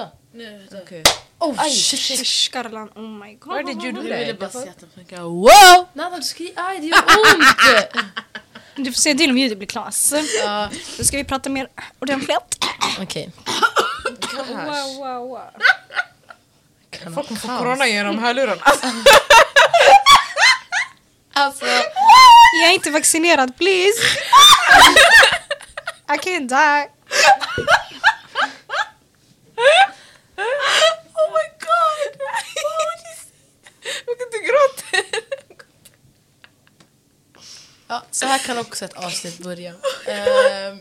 Sluta. Nu, vänta. Okej. Oh Aj, shit. shit. Skarlan, oh my god. Where did you do Jag ville that? bara se att den funkar. Wow! Nada du skri... Aj det gör ont! Du får se till om ljudet blir klas. Ja, Då ska vi prata mer ordentligt. Okej. Wow, wow, wow. Folk kommer få corona genom hörlurarna. Alltså, Jag är inte vaccinerad, please. I can't die. Oh my god! Varför du gråter? ja, så här kan också ett avsnitt börja. Um,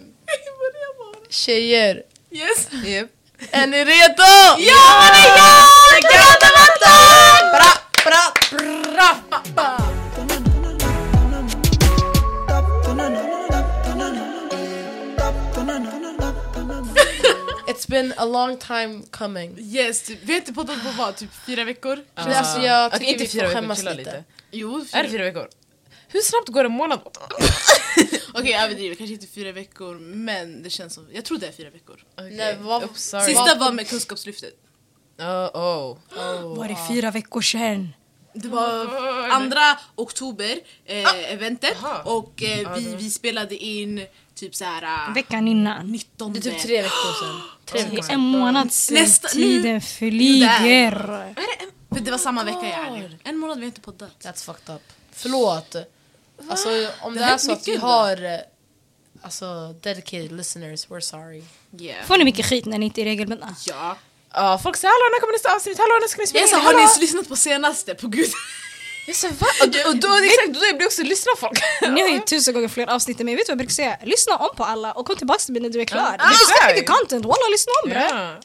tjejer, Yes! Yep. är ni redo? Ja, det är jag! Bra, bra, bra, bra. It's been a long time coming. Yes, typ, vi har inte poddat på vad? Typ fyra veckor? Men alltså jag tycker inte vi fyra får skämmas lite. lite. Jo, Är det fyra veckor? Hur snabbt går en månad? Okej jag överdriver, kanske inte fyra veckor men det känns som, jag tror det är fyra veckor. Okay. Nej, vad- Oops, sorry. Sista var med kunskapslyftet. Oh, oh. Var det fyra veckor sedan? Det var andra oktober, eh, eventet Aha. och eh, vi, vi spelade in typ såhär Veckan innan. 19 Det är typ tre veckor sedan. Tre veckor sedan. En månad sedan. Nästa- nu- Tiden flyger. För det var samma vecka jag är En månad vi har inte poddat. That's fucked up. Förlåt. Alltså om det, Det är så att vi har eh, alltså, dedicated listeners, we're sorry. Yeah. Får ni mycket skit när ni inte är regelbundna? Ja. Ja, folk säger hallå när kommer nästa avsnitt? Hallå när ska ni spela Jag in? sa, har Hallå?" ni lyssnat på senaste? På gud. Jag sa va? Och, då- och då, exakt, då blir också lyssna folk. Ni har ju tusen gånger fler avsnitt än mig. Vet du vad jag brukar säga? Lyssna om på alla och kom tillbaka till mig när du är klar. Ja. Det finns Ah, mycket content, walla lyssna om bre.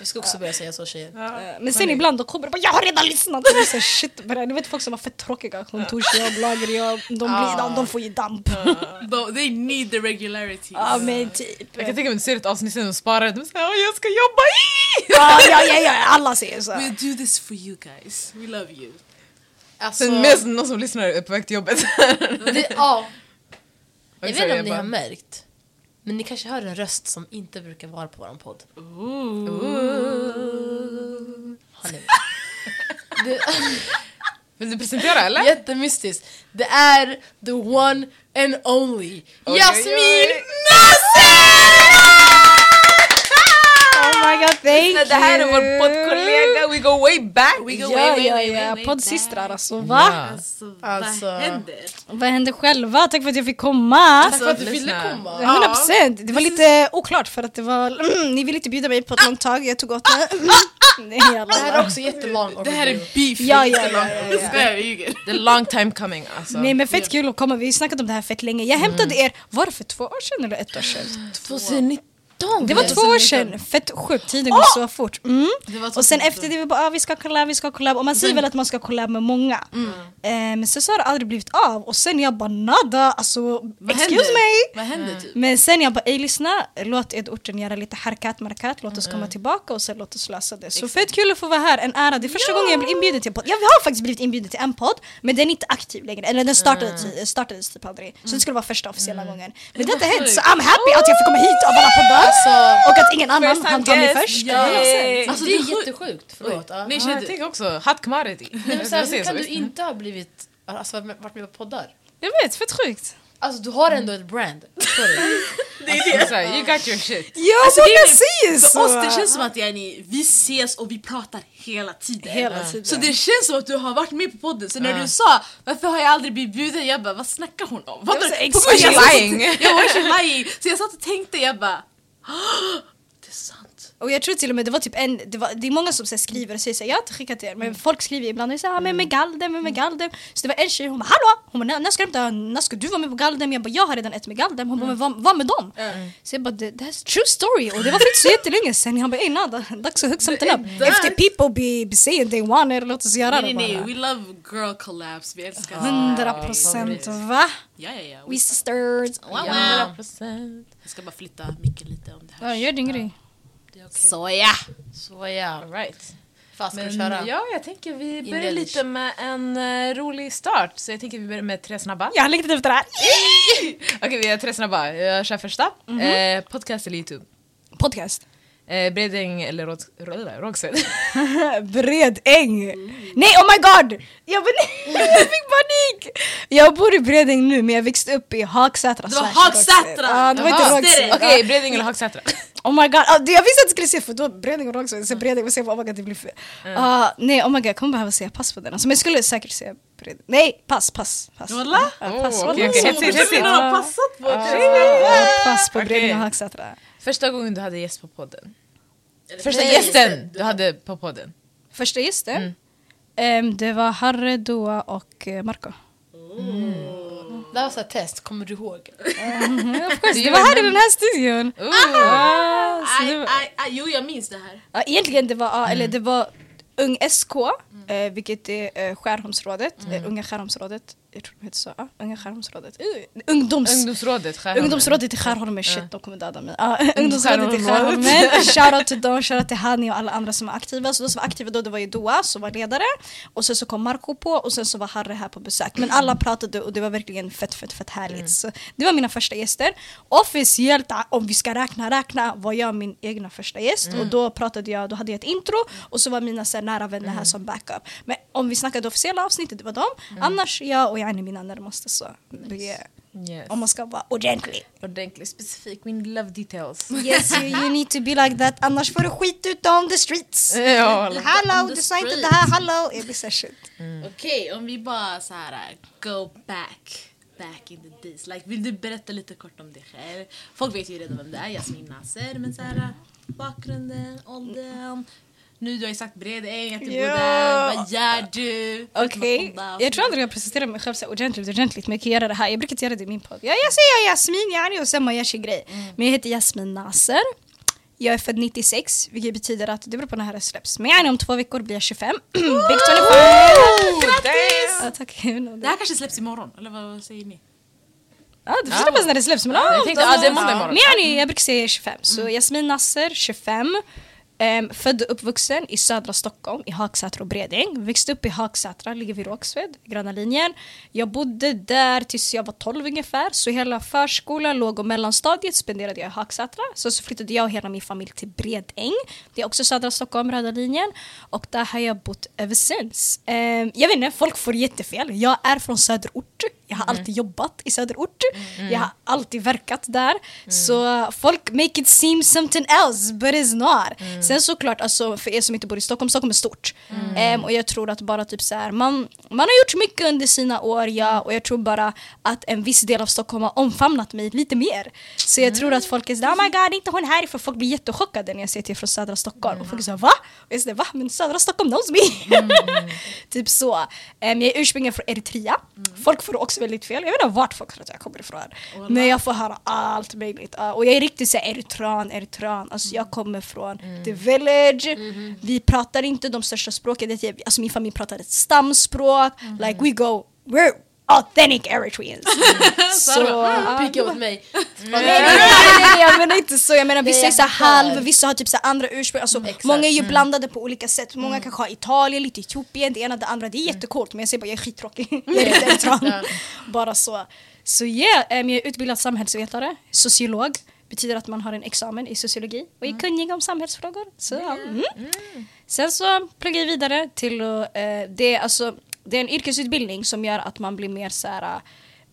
Vi ska också börja säga så tjejer. Eh, Men sen ibland då kommer det bara jag har redan lyssnat. Och det är så shit. Ni vet folk som var fett tråkiga. Kontorsjobb, lagerjobb. De, blir, de, de får ju damp. They need the regularity. Ja men typ. Jag kan tänka mig att du ser ett avsnitt sen och sparar det. De säger "Åh, jag ska jobba i! Ja, ja, ja, ja, alla säger så. We do this for you guys. We love you. Alltså, Sen mest någon som lyssnar är på väg till jobbet. det, ja, jag vet inte om ni har märkt. Men ni kanske hör en röst som inte brukar vara på våran podd. Har ni? Det, Vill du presentera eller? jättemystiskt. Det är the one and only oj, Jasmin oj. My god, thank you. Det här är vår poddkollega, we go way back! We go Ja, way, way, ja, way, ja. way, way Poddsystrar alltså, va? Ja. Alltså, Alltså. vad händer? Vad hände själva? Tack för att jag fick komma. Tack för att du lyssna. ville komma. 100 procent. Det var lite oklart för att det var... ni ville inte bjuda mig på ett långt tag, jag tog åt det. Nej, Det här jävlar. är också jättelång Det här är beef. Ja, ja, ja, ja, ja. The long time coming alltså. Nej men fett kul att komma, vi har snackat om det här fett länge. Jag hämtade er, var det för två år sedan eller ett år sedan? 2019. Det var två år sedan, fett sjukt, tiden går så fort. Mm. Och sen 2019. efter det vi bara ah, vi ska collab, vi ska collab och man säger väl att man ska collab med många. Eh, men sen så har det aldrig blivit av och sen jag bara nada, alltså Vad excuse händer? me. Vad händer typ? Men sen jag bara ey lyssna, låt Edorten göra lite harkat markat, låt oss komma tillbaka och sen låt oss lösa det. Så fett kul att få vara här, en ära. Det är första gången jag blir inbjuden till en podd. Jag har faktiskt blivit inbjuden till en podd men den är inte aktiv längre, eller den startade, mm. startades typ aldrig. Så det skulle vara första officiella gången. Men det har inte hänt så I'm happy att jag får komma hit av alla poddar Alltså, och att ingen annan First hann ta mig först. 100%. alltså det är jättesjukt. Förlåt. Nej, känner jag tänker också, hot commodity. Nej, men så här, Jag säger hur kan du inte ha blivit, alltså, varit med på poddar? Jag vet, fett sjukt. Alltså du har ändå ett brand. Förstår du? Alltså, så här, you got your shit. Ja, Alltså, många det är- säger För så! oss det känns som att yani, vi ses och vi pratar hela tiden. Hela tiden. Så det känns som att du har varit med på podden. Så när du sa varför har jag aldrig blivit bjuden? Jag bara vad snackar hon om? Fattar så, du? exakt. På lying. Jag var så lying. Så jag satt och tänkte jag bara "Ah, det är sant. Och jag tror till och med det var typ en, det, var, det är många som så här, skriver och säger så här, jag har inte skickat till er men folk skriver ibland och säger ah, men med Galdem, men med Galdem. Så det var en tjej, hon bara hallå! Hon bara när, ska, du, när ska du vara med på Galdem? Jag bara jag har redan ett med Galdem. Hon bara men vad, vad med dem? Så jag bara det, det här är true story och det var för inte så jättelänge sen. Han bara ey nada, dags att hook something up. Efter people be, be saying they want it, låt oss göra Nej det nej nej, bara. we love girl collabs. Vi älskar sånt. 100 procent va? Ja ja ja. We sisters. Wow, wow. 100%. Jag ska bara flytta micken lite om det här. Ja, gör din grej. Det är okej. Så ja. Så ja. All right. Ska Men köra? ja, jag tänker vi börjar lite med en eh, rolig start. Så jag tänker vi börjar med tre snabba. Jag har längtat efter det här. Okej, vi har tre snabba. Jag kör första. Eh, podcast eller YouTube? Podcast. Eh, Bredäng eller Rågsved? Bredäng! Nej oh my god! Jag, jag fick panik! Jag bor i Bredäng nu men jag växte upp i Hagsätra Det var Hagsätra! Ja, det var inte. Rågsved. Okej, Bredäng eller Hagsätra? Oh my god, ah, det- jag visste att jag skulle säga för då Bredäng och Rågsved, så Bredäng och se oh my god det blir fel. Ah, nej oh my god jag kommer behöva säga pass på den. Alltså, men jag skulle säkert säga Bredäng. Nej pass, pass, pass. Walla? Ja, Oh, pass, okej, walla. okej, hetsigt, Du hetsigt. har passat på Ja, pass på. Bredäng och Hagsätra. Första gången du hade gäst på podden? Eller Första gästen du hade på podden? Första gästen, Ehm, det var Harry, Doa och uh, Marco. Det var så test, kommer du ihåg? Det var här i den här studion. Ah, så Aj, det var- aj, aj, jo, jag minns det här. Ja, egentligen det var, ja, eller det var Ung SK, eh, vilket är eh, Skärholmsrådet, eh, Unga Skärholmsrådet. Jag tror det heter så. Ja, Unga Skärholmsrådet. Uh, ungdoms... Ungdomsrådet, Skärholmen. Ungdomsrådet i Skärholmen, shit de kommer döda mig. Ja, ungdomsrådet i Skärholmen. Shoutout till dem, shoutout till Hani och alla andra som är aktiva. Så de som var aktiva då det var ju Doa som var ledare och sen så kom Marco på och sen så var Harry här på besök. Men alla pratade och det var verkligen fett fett fett härligt. Så det var mina första gäster. Officiellt, ah, om vi ska räkna räkna, var jag min egna första gäst och då pratade jag, då hade jag ett intro och så var mina så här, nära vänner här som backup. Men om vi snackade officiella avsnittet, det var dem. Annars jag och är mina närmaste så det är, Yes. om man ska vara ordentlig. Ordentligt specifik, min love details. Yes, you, you need to be like that, annars får du skit ut on the streets. Ja, Hallå, du sa inte det här, hallå! Jag blir så shit. Okej, om vi bara så här go back. Back in the days. Like, vill du berätta lite kort om dig själv? Folk vet ju redan vem det är, Jasmin Nasser. Men så här, bakgrunden, åldern. Nu du har ju sagt Bredäng, att du bor där. Vad gör du? Okej, jag tror aldrig jag presenterar mig själv så ordentligt, ordentligt men jag kan göra det här. Jag brukar inte göra det i min podd. Ja, jag säger Jasmin yani och sen man gör sin grej. Men jag heter Jasmin Nasser. Jag är född 96, vilket betyder att det beror på när det här släpps. Men yani om två veckor blir jag 25. Big 25! Grattis! Ja, tack. Jag Det här kanske släpps imorgon, eller vad säger ni? Ja, det får släppas när det släpps. Men, ja, Jag tänkte, ja, det är måndag imorgon. Men yani, jag brukar säga 25. Så Jasmin Nasser, 25. Um, född och uppvuxen i södra Stockholm, i Hagsätra och Bredäng. Växte upp i Hagsätra, ligger vid Rågsved, gröna linjen. Jag bodde där tills jag var 12 ungefär, så hela förskolan, låg och mellanstadiet spenderade jag i Hagsätra. Så, så flyttade jag och hela min familj till Bredäng. Det är också södra Stockholm, röda linjen. Och där har jag bott ever since. Um, jag vet inte, folk får jättefel. Jag är från söderort. Jag har alltid jobbat i söderort. Jag har alltid verkat där. Så folk make it seem something else, but it's not. Sen såklart, alltså, för er som inte bor i Stockholm, Stockholm är stort. Ehm, och jag tror att bara typ så här, man, man har gjort mycket under sina år, ja, och jag tror bara att en viss del av Stockholm har omfamnat mig lite mer. Så jag tror att folk är såhär, oh my god, inte hon härifrån. Folk blir jättechockade när jag säger är från södra Stockholm. Och folk är såhär, va? Och jag säger, va? Men södra Stockholm knows me. typ så. Ehm, jag är ursprungligen från Eritrea. Folk får också väldigt fel. Jag vet inte vart folk tror att jag kommer ifrån. Men jag får höra allt möjligt. Ja, och jag är riktigt såhär eritrean, eritrean. Alltså jag kommer från the village. Vi pratar inte de största språken. Är- Alltså min familj pratar ett stamspråk. Like we go, we're authentic Eritreans. så, ja. Pika mot mig. Nej, nej, nej, jag menar inte så. Jag menar vissa är så halv, vissa har typ så andra ursprung. Alltså, Exakt. många är ju blandade på olika sätt. Många kanske har Italien, lite Etiopien, det ena det andra. Det är jättecoolt men jag säger bara jag är skittråkig. Jag är eritrean. Bara så. Så yeah, em, jag är utbildad samhällsvetare, sociolog. Betyder att man har en examen i sociologi och är kunnig om samhällsfrågor. Så, ja, mm. Sen så pluggar jag vidare till eh, det, är alltså, det är en yrkesutbildning som gör att man blir mer så här,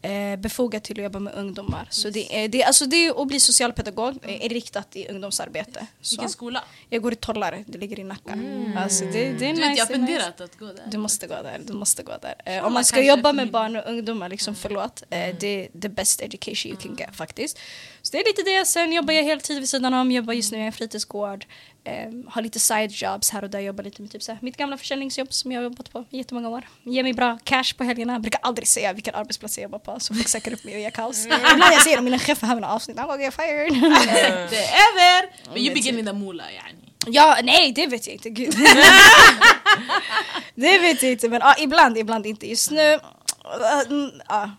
eh, befogad till att jobba med ungdomar. Så det är, det, är- alltså det är att bli socialpedagog, eh, är riktat i ungdomsarbete. Så. Vilken skola? Jag går i Tollare, det ligger i Nacka. Alltså det, det är Du vet, nice, jag har är nice. funderat att gå där. Du måste gå där, du måste gå där. Eh, om man ska jobba med barn och ungdomar, liksom, förlåt, eh, det är the best education you can get faktiskt. Så det är lite det, sen jobbar jag heltid vid sidan om, jobbar just nu i en fritidsgård, eh, har lite side jobs här och där, jobbar lite med typ så här, mitt gamla försäljningsjobb som jag har jobbat på i jättemånga år. Ger mig bra cash på helgerna, brukar aldrig säga vilken arbetsplats jag jobbar på så folk söker upp mig och gör kaos. Ibland jag säger det, mina chefer har mina avsnitt, I'm gonna get fired. Det är över! Men you begin jag. in the mula yani. Ja, nej det vet jag inte, gud. det vet jag inte men ja, ibland, ibland inte. Just nu, mm, ja.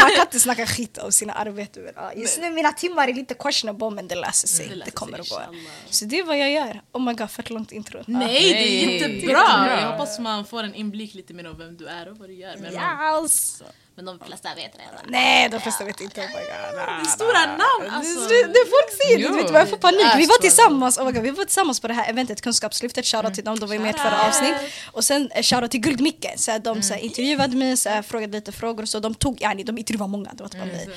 man kan inte snacka skit om sina arbeten. Ja, just nu mina timmar är lite questionable men det löser sig. Det Det, kommer sig, att gå. Så det är vad jag gör. Oh my god, fett långt intro. Nej, det är jättebra! Jag hoppas man får en inblick lite mer av vem du är och vad du gör. Men man, Yes. Men de flesta vet redan. Nej, de flesta vet inte. Oh my god. Det är stora namn alltså. Det, det folk säger det, Jo, du vet vad jag får panik. Vi var tillsammans, oh my God, vi var tillsammans på det här eventet Kunskapslyftet, shoutout till dem, de var ju med i ett förra avsnitt. Och sen eh, shoutout till Guldmicke, så de så här, intervjuade mig, så frågade lite frågor och så. De tog, yani, de intervjuade många, det var bara mig.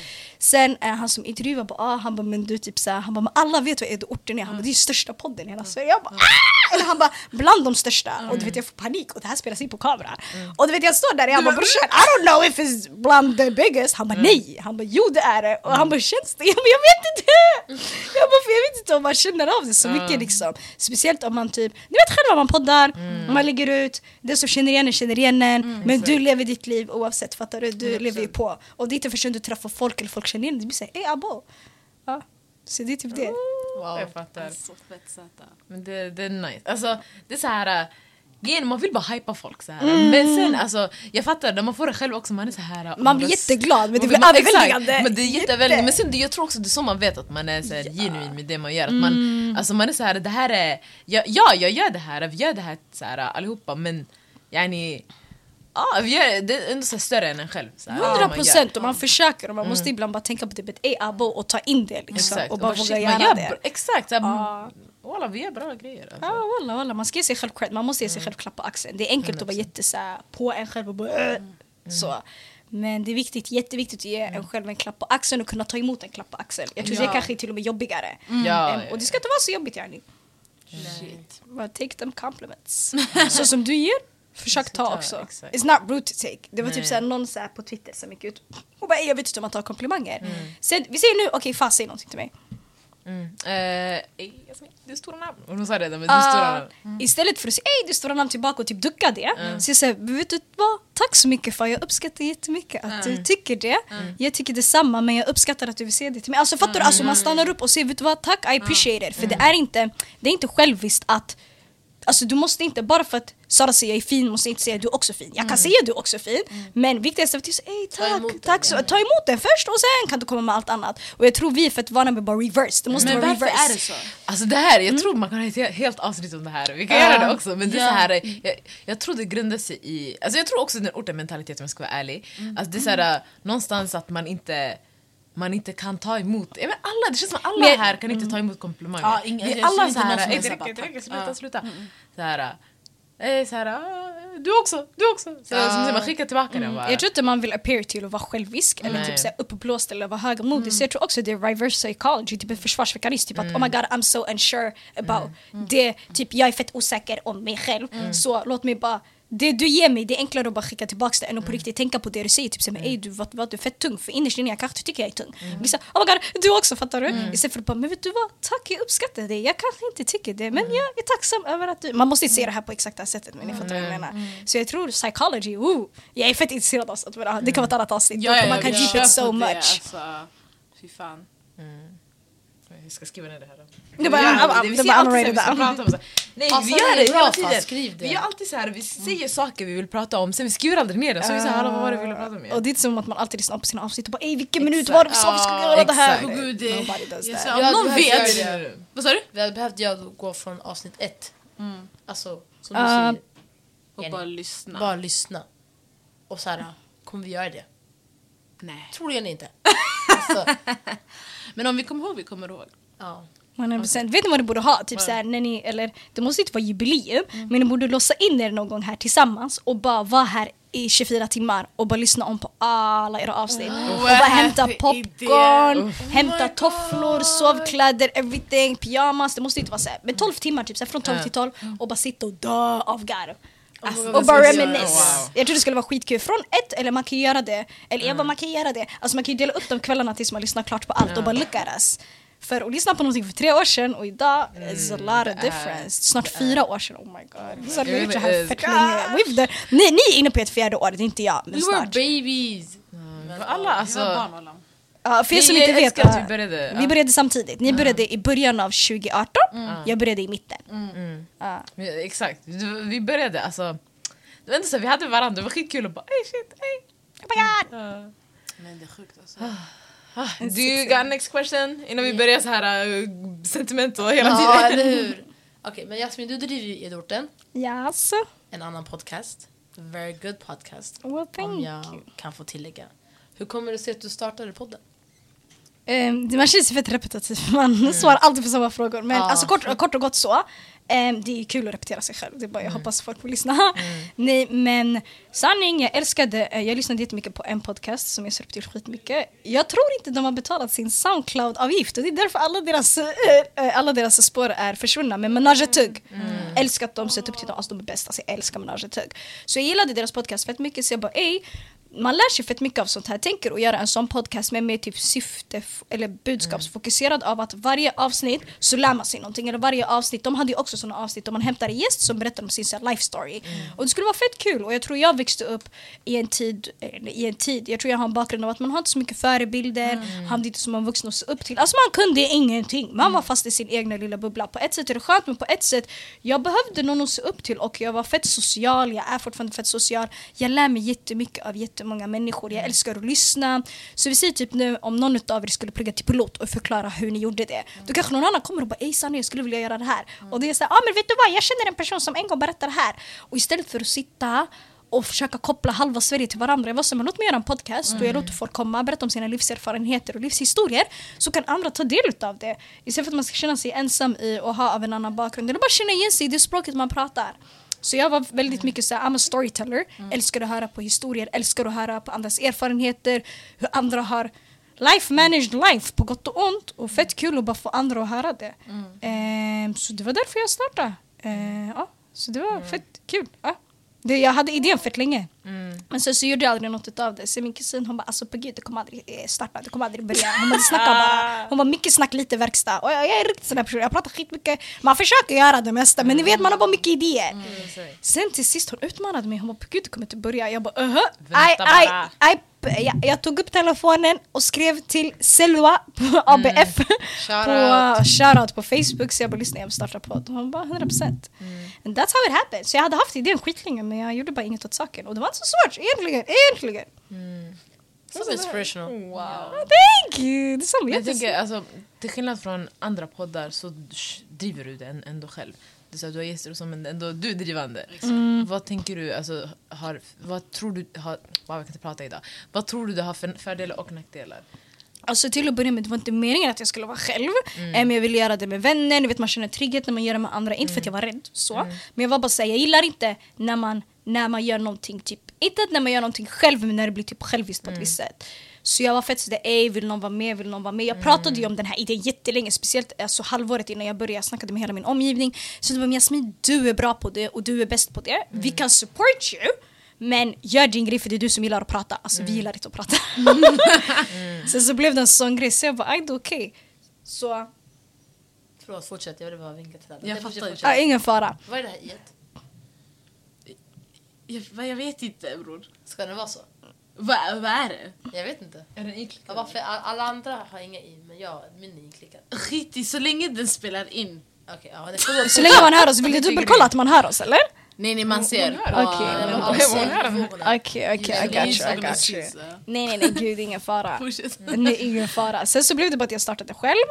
Sen eh, han som intervjuade bara, ah, han bara men du typ så här, han bara men alla vet vad Edo-orten är, han bara det är ju största podden i hela Sverige. Jag bara ah! Eller han bara bland de största och du vet jag får panik och det här spelas in på kamera. Och du vet jag står där och jag bara brorsan I don't know if it's bland the biggest. Han bara nej, han bara jo det är det. Och han bara känns det? Jag bara jag vet inte. Jag bara för jag vet inte om man känner av det så mycket liksom. Speciellt om man typ, ni vet själva man poddar, man lägger ut, den som känner igen en känner igen en. Men du lever ditt liv oavsett, fattar du? Du lever ju på. Och det är inte förrän du träffar folk eller folk känner igen dig, det blir såhär ey abo. Ja. Så det är typ det. Wow. Jag fattar. Så fett söta. Men det, det är nice. Alltså, det är så här... äh, Grejen, man vill bara hypa folk så här. Mm. Men sen alltså, jag fattar, när man får det själv också, man är så här... Man blir jätteglad men det blir man- exakt, överväldigande. Men det är jätteöverväldigande. Men sen, det- jag tror också det är så man vet att man är så här, genuin med det man gör. Att man, Mm. alltså, man är så här, det här är... Ja, ja, jag gör det här, vi gör det här så här, allihopa men yani... Ja, vi gör, det är ändå så större än en själv. Så här, det 100 man gör. procent och man försöker och man måste ibland bara tänka på typ ett ey abo och ta in det liksom. Exakt. Och bara våga göra gör det. Exakt! Här, Ja. Walla, vi gör bra grejer. Alltså. Ja walla walla, man ska ge sig själv cred, man måste ge sig själv klapp på axeln. Det är enkelt att vara jätte så här, på en själv och bara äh. så. Men det är viktigt, jätteviktigt att ge en själv en klapp på axeln och kunna ta emot en klapp på axeln. Jag tror det Ja. kanske är till och med jobbigare. Ja, Em, ja, och det ska inte vara så jobbigt yani. Shit. Bara take them compliments. så som du ger, försök ta ta, också. exakt. It's not rude to take. Det var typ Nej. såhär, någon så här på Twitter som gick ut och bara "Ey, jag vet inte om man tar komplimanger. Sen, vi säger nu, okej fast säg någonting till mig. Mm. Eh, ey, du är stora namn. Hon sa det, men du är Ah, stora namn. Istället för att säga ey du stora namn tillbaka och typ ducka det. Så jag säger, vet du vad? Tack så mycket för jag uppskattar jättemycket att du tycker det. Jag tycker detsamma men jag uppskattar att du vill se det till mig. Alltså fattar du? Alltså man stannar upp och säger vet du vad? Tack, I appreciate it. För det är inte, det är inte själviskt att Alltså du måste inte, bara för att Sara säger jag är fin, måste inte säga du är också fin. Jag kan säga du är också fin, men viktigast är att säga ey Ta emot tack, den, tack så, ta emot den först och sen kan du komma med allt annat. Och jag tror vi är fett vana med bara reverse, det måste Men vara varför reverse. är det så? Alltså det här, jag tror man kan ha ett he- helt avsnitt om det här. Vi kan Ja. göra det också. Men det Ja. så här, jag, jag tror det grundar sig i... Alltså jag tror också den orten mentalitet om jag ska vara ärlig. Alltså det är så här, någonstans att man inte man inte kan ta emot, ja, men alla, det känns som alla Men- här kan inte ta emot komplimanger. Ja, inga- Vi är alla så inte här, som är "Ey, så det här, räcker, det tack." sluta, Ja. sluta. Så här, eh, så här, "Ah, du också, du också. Så, så, så man skickar tillbaka den bara. Jag tror inte man vill appear till att vara självisk eller Nej. typ såhär uppblåst eller vara högmodig. Så jag tror också det är reverse psychology, typ en försvarsmekanism. Typ att oh my god I'm so unsure about det. Typ jag är fett osäker om mig själv. Så låt mig bara det du ger mig, det är enklare att bara skicka tillbaka det än att på riktigt tänka på det du säger. Typ såhär, ey du, vad, vad, du är fett tung. För innerst inne jag kanske tycker jag är tung. Mm. Vissa, oh my god, du också fattar du? Istället för att bara, men vet du vad, tack jag uppskattar det. Jag kanske inte tycker det, men jag är tacksam över att du... Man måste inte se det här på exakta sättet, men ni fattar vad jag menar. Så jag tror psychology, ooh, jag är fett intresserad av sånt. men Det kan vara ett annat avsnitt. man kan kör it so much. Alltså, fy fan. Jag ska skriva ner det här då. Det var- unrated Nej Alltså, vi gör det är det bra, hela fan, tiden. skriv det. Vi gör alltid så här, vi säger saker vi vill prata om, sen vi skriver aldrig ner det. Så vi säger hallå vad var det vi ville prata om Och igen? det är inte som att man alltid lyssnar på sina avsnitt och bara ey vilken minut var det vi sa vi skulle göra det här? exakt. Åh gud, det... Nobody does jag that. om någon vet... Vad sa du? Vi hade behövt gå från avsnitt ett. Alltså, som du Uh, säger, Och bara lyssna. bara lyssna. Och så här, kommer vi göra det? Nej. Troligen inte. Alltså, Men om vi kommer ihåg, vi kommer ihåg. ja. 100%. Vet ni vad ni borde ha? Typ såhär, när ni, eller det måste inte vara jubileum, men ni borde låsa in er någon gång här tillsammans och bara vara här i 24 timmar och bara lyssna om på alla era avsnitt. och bara hämta popcorn, hämta tofflor, sovkläder, everything, pyjamas. Det måste inte vara såhär, men 12 timmar typ, såhär, från 12 till 12 och bara sitta och dö av garv. Alltså, och bara reminisce. wow. Jag tror det skulle vara skitkul. Från ett, eller man kan göra det, eller mm. man kan göra det. Alltså man kan ju dela upp de kvällarna tills man lyssnar klart på allt och bara look at us. För att lyssna på någonting för tre år sedan och idag is a lot det of är- difference. Snart fyra år sedan, oh my god. Så Jag vi har gjort det här inte, fett länge. Ni, ni är inne på ert fjärde år, det är inte jag. Men We were snart. babies. För alla Vi var barn alltså... alla. Ja, för er som inte vet. vi började. vi började samtidigt. Ni började i början av 2018, jag började i mitten. Mm. Exakt, vi började alltså... Det var inte så, vi hade varandra, det var skitkul och bara ey shit, ey. Oh my god. Men det är sjukt alltså. Ah, Do you got next question? Innan vi börjar så här uh, sentiment och hela Ja, tiden. eller hur? Okej, men Jasmin, du driver ju Edorten, Jaså? en annan podcast. Very good podcast. Well, Om thank jag you. kan få tillägga. Hur kommer det sig att du startade podden? Um, man känns ju fett repetitiv, man svarar alltid på samma frågor. Men Mm. Ja. alltså, kort, kort och gott så. Ehm, det är kul att repetera sig själv, det är bara, Mm. jag hoppas folk får lyssna. Nej men sanning, jag älskade, eh, jag lyssnade jättemycket på en podcast som jag ser upp till skitmycket. Jag tror inte de har betalat sin Soundcloud-avgift och det är därför alla deras, eh, alla deras spår är försvunna. Men Menage Tugg, älskar att de sett upp till dem, alltså de är bäst, alltså, jag älskar Menage Tugg. Så jag gillade deras podcast fett mycket så jag bara ey, man lär sig fett mycket av sånt här. Tänker att göra en sån podcast med mer typ syfte eller budskapsfokuserad av att varje avsnitt så lär man sig någonting. Eller varje avsnitt, de hade ju också såna avsnitt där man hämtar en gäst som berättar om sin så life story. Och det skulle vara fett kul och jag tror jag växte upp i en tid, i en tid, jag tror jag har en bakgrund av att man har inte så mycket förebilder, hade inte så många vuxna att se upp till. Alltså man kunde ingenting, man var fast i sin egna lilla bubbla. På ett sätt är det skönt men på ett sätt, jag behövde någon att se upp till och jag var fett social, jag är fortfarande fett social. Jag lär mig jättemycket av jättemånga människor, jag älskar att lyssna. Så vi säger typ nu om någon av er skulle plugga till pilot och förklara hur ni gjorde det. Då kanske någon annan kommer och bara ey Sanne jag skulle vilja göra det här. Och det är såhär, ah men vet du vad jag känner en person som en gång berättade det här. Och istället för att sitta och försöka koppla halva Sverige till varandra. Jag var så, men låt mig göra en podcast och jag låter folk komma, berätta om sina livserfarenheter och livshistorier. Så kan andra ta del av det. Istället för att man ska känna sig ensam i och ha av en annan bakgrund. Eller bara känna igen sig i det språket man pratar. Så jag var väldigt mycket så här, I'm a storyteller. Älskar att höra på historier, älskar att höra på andras erfarenheter. Hur andra har life managed life på gott och ont. Och fett kul att bara få andra att höra det. Ehm, så det var därför jag startade. Ehm, ja, så det var fett kul. Ja. Det, jag hade idén fett länge. Men sen så gjorde jag aldrig något av det. Så min kusin hon bara alltså på gud det kommer aldrig eh, starta, det kommer aldrig börja. Hon bara snacka bara. Hon bara mycket snack lite verkstad. Och jag, jag är riktigt sån där person, jag pratar skitmycket. Man försöker göra det mesta men ni vet man har bara mycket idéer. Sen till sist hon utmanade mig, hon bara på gud det kommer inte börja. Jag bara uh aj, aj, bara. aj. Jag, jag tog upp telefonen och skrev till Selwa på ABF på shoutout på Facebook så jag bara lyssna jag vill starta podd. Hon bara 100% And that's how it happened. Så jag hade haft idén skitlänge men jag gjorde bara inget åt saken och det var inte så svårt egentligen. egentligen. So inspirational. Wow. Thank you! Det är så jag tänker, alltså, till skillnad från andra poddar så driver du det ändå själv. Du sa att du har gäster och så, men ändå du är drivande. Vad tänker du, alltså, har, vad tror du har, wow, jag kan inte prata idag. Vad tror du det har för fördelar och nackdelar? Alltså till att börja med, det var inte meningen att jag skulle vara själv. Eh, Men jag ville göra det med vänner, ni vet man känner trygghet när man gör det med andra. Inte för att jag var rädd, så. Men jag var bara säga, jag gillar inte när man, när man gör någonting typ, inte när man gör någonting själv men när det blir typ själviskt på ett visst sätt. Så jag var fett sådär, ey vill någon vara med, vill någon vara med? Jag pratade ju om den här idén jättelänge, speciellt alltså, halvåret innan jag började, jag snackade med hela min omgivning. Så det var Jasmin, du är bra på det och du är bäst på det. Vi kan support you. Men gör din grej för det är du som gillar att prata. Alltså vi gillar inte att prata. Sen så blev det en sån grej så jag bara, okej. Så, Förlåt, fortsätt. Jag ville bara vinka till alla. Jag fattar. ingen fara. Vad är det här iet? Jag, jag vet inte bror. Ska det vara så? Vad vad är det? Jag vet inte. Är den Ja, varför? All- Alla andra har inga i, men jag, min är inklickad. Skit i så länge den spelar in. Okej, ja. Så länge man hör oss, vill du dubbelkolla att man hör oss eller? Nej nej man ser. Okej. Okej, okej, I got you, I got you. Nej, nej, nej, gud, ingen fara. Nej, ingen fara. Sen så blev det bara att jag startade själv.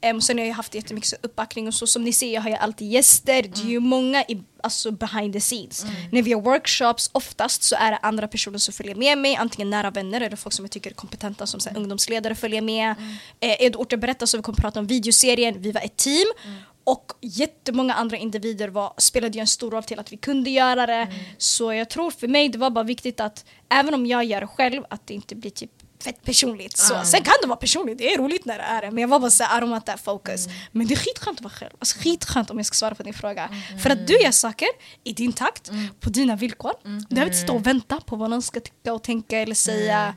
Em, sen har jag haft jättemycket uppbackning och så. Som ni ser, jag har ju alltid gäster. Det är ju många i, alltså behind the scenes. När vi har workshops, oftast så är det andra personer som följer med mig. Antingen nära vänner eller folk som jag tycker är kompetenta som så här, ungdomsledare följer med. Eh, Ed Orte berättar så vi kommer prata om videoserien. Vi var ett team. Och jättemånga andra individer var, spelade ju en stor roll till att vi kunde göra det. Så jag tror för mig det var bara viktigt att även om jag gör det själv att det inte blir typ fett personligt. Så. Sen kan det vara personligt, det är roligt när det är det. Men jag var bara såhär, I don't want that focus. Men det är skitskönt att vara själv. Alltså skitskönt om jag ska svara på din fråga. För att du gör saker i din takt, på dina villkor. Du behöver inte stå och vänta på vad någon ska tycka och tänka eller säga.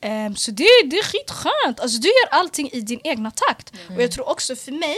Ehm, så det, det är skitskönt. Alltså, du gör allting i din egna takt. Och jag tror också för mig,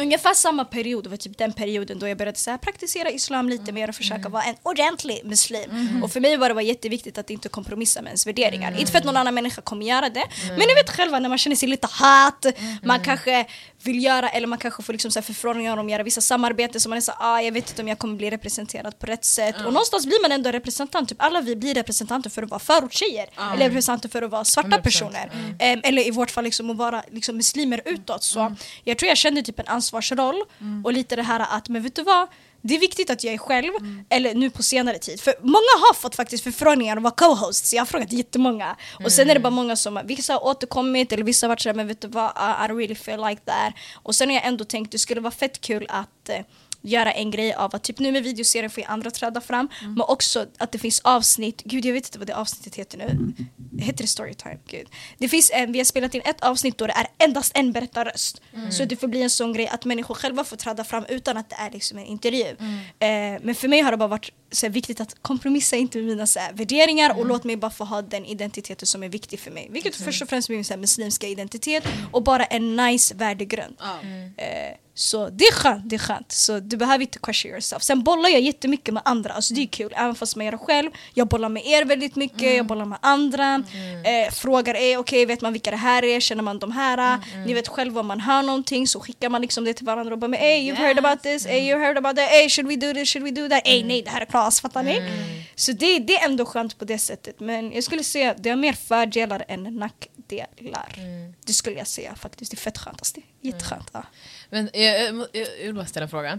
Ungefär samma period, var typ den perioden då jag började så här, praktisera islam lite mer och försöka vara en ordentlig muslim. Och för mig var det var jätteviktigt att inte kompromissa med ens värderingar. Inte för att någon annan människa kommer göra det, men ni vet själva när man känner sig lite hat, man kanske vill göra eller man kanske får liksom så här förfrågningar om att göra vissa samarbeten som man är så ah, jag vet inte om jag kommer bli representerad på rätt sätt. Och någonstans blir man ändå representant, typ alla vi blir representanter för att vara förortstjejer. Eller representanter för att vara svarta 100%, personer. Eller i vårt fall liksom att vara liksom muslimer utåt. Så jag tror jag kände typ en ansvarsroll och lite det här att, men vet du vad? Det är viktigt att jag är själv, eller nu på senare tid. För många har fått faktiskt förfrågningar att vara co-hosts, jag har frågat jättemånga. Och sen är det bara många som, vissa har återkommit eller vissa har varit såhär, men vet du vad, I, really feel like that. Och sen har jag ändå tänkt, det skulle vara fett kul att eh, göra en grej av att typ nu med videoserien får jag andra träda fram men också att det finns avsnitt, gud jag vet inte vad det avsnittet heter nu. Heter det storytime? Gud. Det finns en, vi har spelat in ett avsnitt då det är endast en berättarröst. Så det får bli en sån grej att människor själva får träda fram utan att det är liksom en intervju. Eh, Men för mig har det bara varit så viktigt att kompromissa inte med mina så värderingar och låt mig bara få ha den identiteten som är viktig för mig. Vilket först och främst är min så muslimska identitet och bara en nice värdegrund. Eh, så det är skönt, det är skönt. Så du behöver inte question yourself. Sen bollar jag jättemycket med andra, alltså det är kul även fast man gör det själv. Jag bollar med er väldigt mycket, jag bollar med andra. Eh, frågar är okej, vet man vilka det här är? Känner man de här? Ni vet själv om man hör någonting så skickar man liksom det till varandra och bara hey you've heard about this, hey you heard about that, hey should we do this, should we do that? Hey nej det här är knas, fattar ni? Så det, det är ändå skönt på det sättet. Men jag skulle säga att det har mer fördelar än nackdelar. Det skulle jag säga faktiskt, det är fett skönt. Alltså, det är jätteskönt. Ja. Men jag, jag, vill bara ställa en fråga.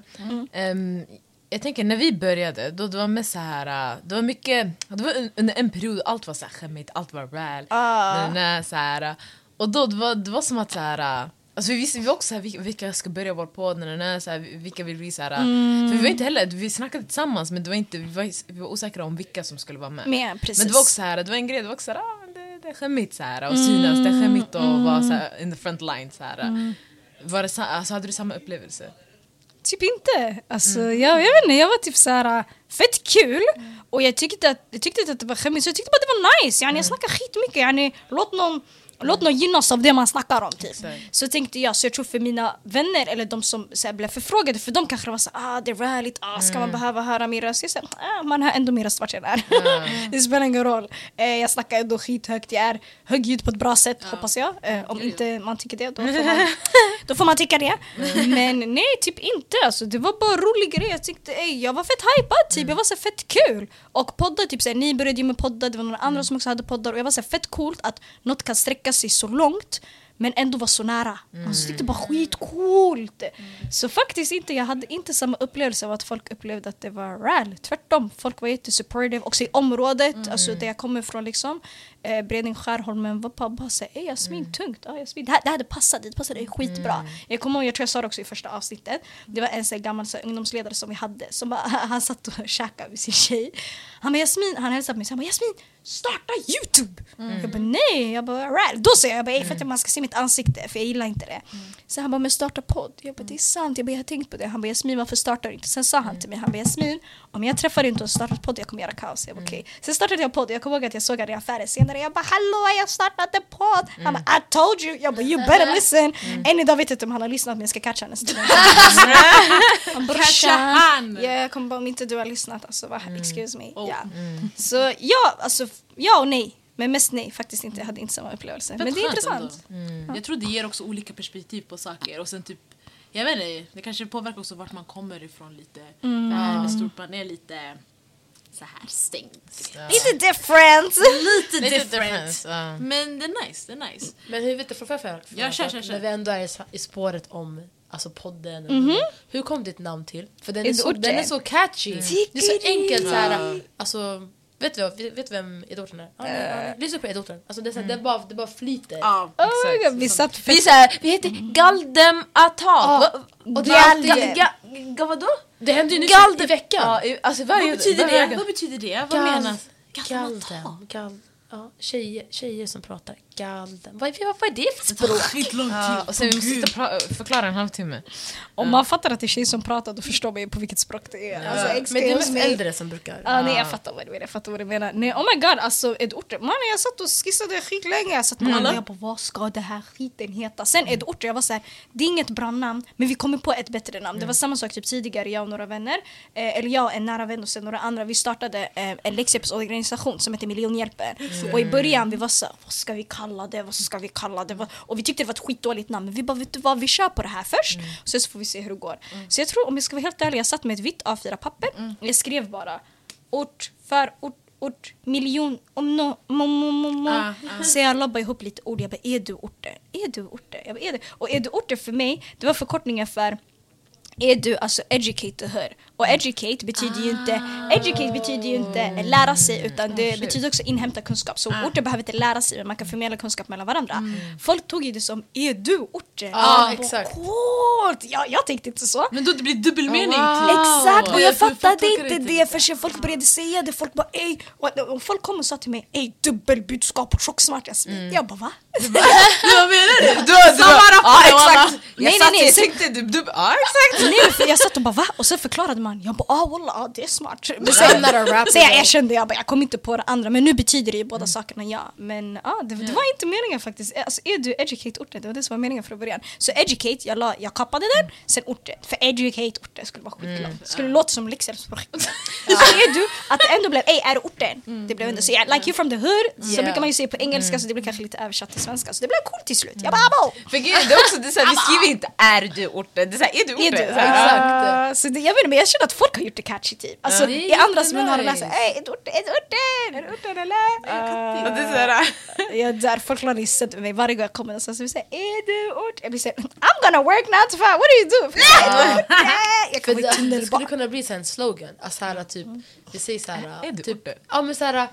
Ehm, jag tänker när vi började, då det var mest så här, äh, det var mycket, det var un- under en period allt var så här skämmigt, allt var väl. Ah. nä, så här, äh, och då det var det var som att så här, äh, Alltså vi visste vi också så här, vilka, ska börja vår podd, nä, så här, vilka vill vi så här, äh, För vi var inte heller, vi snackade tillsammans men det var inte, vi, var, vi var osäkra om vilka som skulle vara med. Men. Men det var också så här, det var en grej, det var också så här, ah, det, det är skämmigt så här, och synas, det är skämmigt att vara så här, in the front line. Så här. Var det, alltså, hade du samma upplevelse? Typ inte. Alltså, jag, jag vet inte, jag var typ såhär fett kul och jag tyckte, att, jag tyckte inte att det var skämmigt så jag tyckte bara det var nice. Yani, jag snackar skitmycket, yani, låt någon Låt någon gynnas av det man snackar om typ. Så tänkte jag, så jag tror för mina vänner eller de som så här, blev förfrågade, för de kanske var så ah det är rallyt, ah, ska man behöva höra min röst? Jag säger, ah, man hör ändå min röst vart jag är. det spelar ingen roll. Eh, jag snackar ändå skithögt, jag är högljudd på ett bra sätt hoppas jag. Eh, om inte man tycker det, då får man, då får man tycka det. Men nej, typ inte. Alltså, det var bara en rolig grej. Jag tyckte, ey, jag var fett hypad, typ. jag var så fett kul. Och poddar, typ, såhär, ni började ju med poddar, det var några andra som också hade poddar och jag var så fett coolt att något kan sträcka sig så långt men ändå vara så nära. Alltså, jag tyckte bara skitcoolt. Så faktiskt inte, jag hade inte samma upplevelse av att folk upplevde att det var RAL. Tvärtom, folk var jättesupportive. Också i området, alltså där jag kommer ifrån liksom. Eh, Bredäng, Skärholmen var bara, bara såhär, ey Jasmin tungt. Ja, Jasmin. Det, här, det hade passat, det passade skitbra. Jag kommer ihåg, jag tror jag sa det också i första avsnittet. Det var en här gammal så ungdomsledare som vi hade. Som bara, han satt och käkade med sin tjej. Han bara Jasmin, han hälsade på mig så han bara Jasmin, starta Youtube! Jag bara nej, jag bara right. Då säger jag bara ey, för att man ska se mitt ansikte för jag gillar inte det. Så han bara men starta podd. Jag bara det är sant, jag, bara, jag har tänkt på det. Han bara Jasmin varför startar du inte? Sen sa han till mig, han bara Jasmin om jag träffar dig inte och startar podd jag kommer göra kaos. Jag bara okej. Sen startade jag podd jag kommer ihåg att jag såg honom i affären senare. Jag bara hallå jag har startat en podd. Han bara I told you. Jag bara you better listen. Än idag vet jag inte om han har lyssnat men jag ska catcha bara, Catcha han! Ja, jag kommer bara om inte du har lyssnat alltså va? excuse me. Oh. Ja. Så ja, alltså ja och nej. Men mest nej, faktiskt inte. Jag hade inte samma upplevelse. Men det är intressant. ändå. Jag tror det ger också olika perspektiv på saker och sen typ jag vet inte, det kanske påverkar också vart man kommer ifrån lite. Mm. Det här med stort, man är lite så här stängd. Lite different! Lite, Lite different. difference, ja. Men det är nice, det är nice. Men hur vet du, får jag fråga? Ja, kör, kör, kör. När vi ändå är i spåret om alltså podden. Hur kom ditt namn till? För den är, så, den är så catchy. Det är så enkelt så här, alltså Vet du, vad- vet vet du vem Edorten är? Nej. Lyssna på Edorten. Alltså det, är så här, det, bara, det bara flyter. Ja, Oh, Exakt. vi satt Vi, är fett... så här, vi heter Galdem Attack. Va- och det är alltid... Galgen. Ga, ga, vadå? Det händer ju nu Gald- i veckan. Ja, i- alltså Vad varje, betyder det? Vad betyder det? Vad Gal- menas? Galdem. Gal, ja, tjejer, tjejer som pratar Galdem. Vad, vad, vad är det för språk? Tid. Ja, och sen vi måste sitta och pra- förklara en halvtimme. Om man fattar att det är tjej som pratar då förstår man ju på vilket språk det är. Alltså, Men det är mest me. äldre som brukar. Ja, nej, jag fattar vad du menar. Jag fattar vad du menar. Nej, oh my god, alltså Edorten. Man, jag satt och skissade skitlänge. Jag satt med alla. Jag bara, vad ska det här skiten heta? Sen Edorten, jag var så här, det är inget bra namn, men vi kommer på ett bättre namn. Det var samma sak typ tidigare, jag och några vänner, eh, eller jag och en nära vän och sen några andra, vi startade eh, en läxhjälpsorganisation som heter Miljonhjälpen. Och i början vi var så här, vad ska vi kalla det? Vad ska vi kalla det? Och vi tyckte det var ett skitdåligt namn, men vi bara, vet du vad, vi kör på det här först, och sen så får vi se hur det går. Så jag tror, om jag ska vara helt ärlig, jag satt med ett vitt A4-papper, jag skrev bara ort, förort, ort, miljon, om no, mo, mo, mo, mo. Ah, Så jag lobbade ihop lite ord. Jag bara, är du orten? Är du orten? Jag bara, är du? Och är du orten för mig, det var förkortningen för är du alltså educate hör. Och educate betyder ju inte educate betyder ju inte lära sig utan det betyder också inhämta kunskap. Så Ah. orter behöver inte lära sig men man kan förmedla kunskap mellan varandra. Folk tog ju det som är du orten? Ja, Jag bara, exakt. Jag, jag tänkte inte så. Men då det blir dubbelmening. Wow. typ. Exakt, och jag Jag fattade inte det förrän folk började säga det. Folk bara ey, och, folk kom och sa till mig ey dubbelbudskap och chocksmart Jasmin. Jag bara va? Du, vad menar du? Du, du, Samma ja rappare, exakt! walla. Jag Nej, nej, nej, jag så- tänkte du, du, ja exakt! Nej, men för jag satt och bara va? Och sen förklarade man. Jag bara ah walla, ah, det är smart. Men sen, a rapper, så jag erkände, jag bara jag kom inte på det andra. Men nu betyder det ju båda sakerna ja. Men ah, det, det var inte meningen faktiskt. Alltså är du educate orten? Det var det som var meningen från början. Så educate, jag, la, jag kapade den. Sen orten. För educate orten skulle vara skitlångt. Det skulle låta som läxhjälpsspråk. Så är du, att det ändå blev ey är du orten? Det blev ändå så jag, like you from the hood. Så Yeah. brukar man ju säga på engelska så det blir kanske lite översatt till svenska. Så det blev coolt till slut. Jag bara abo! För grejen, det är också, det är såhär, vi skriver inte är du orten, det är såhär, är du Är orten? du? Så här, Ah, så det, jag vet inte, men jag känner att folk har gjort det catchy typ. Alltså Det är i andra som har jättenice. läst Ey, är du orten? Är du orten? Är du orten eller? Och det är såhär, Jag dör, folk har sett mig varje gång jag kommer någonstans och säger är du orten? Jag blir såhär I'm gonna work now to find, what do you do? Jag vara i det, det skulle kunna bli en slogan. Alltså här, typ, vi säger så här, Är du typ, orten? ja men så här,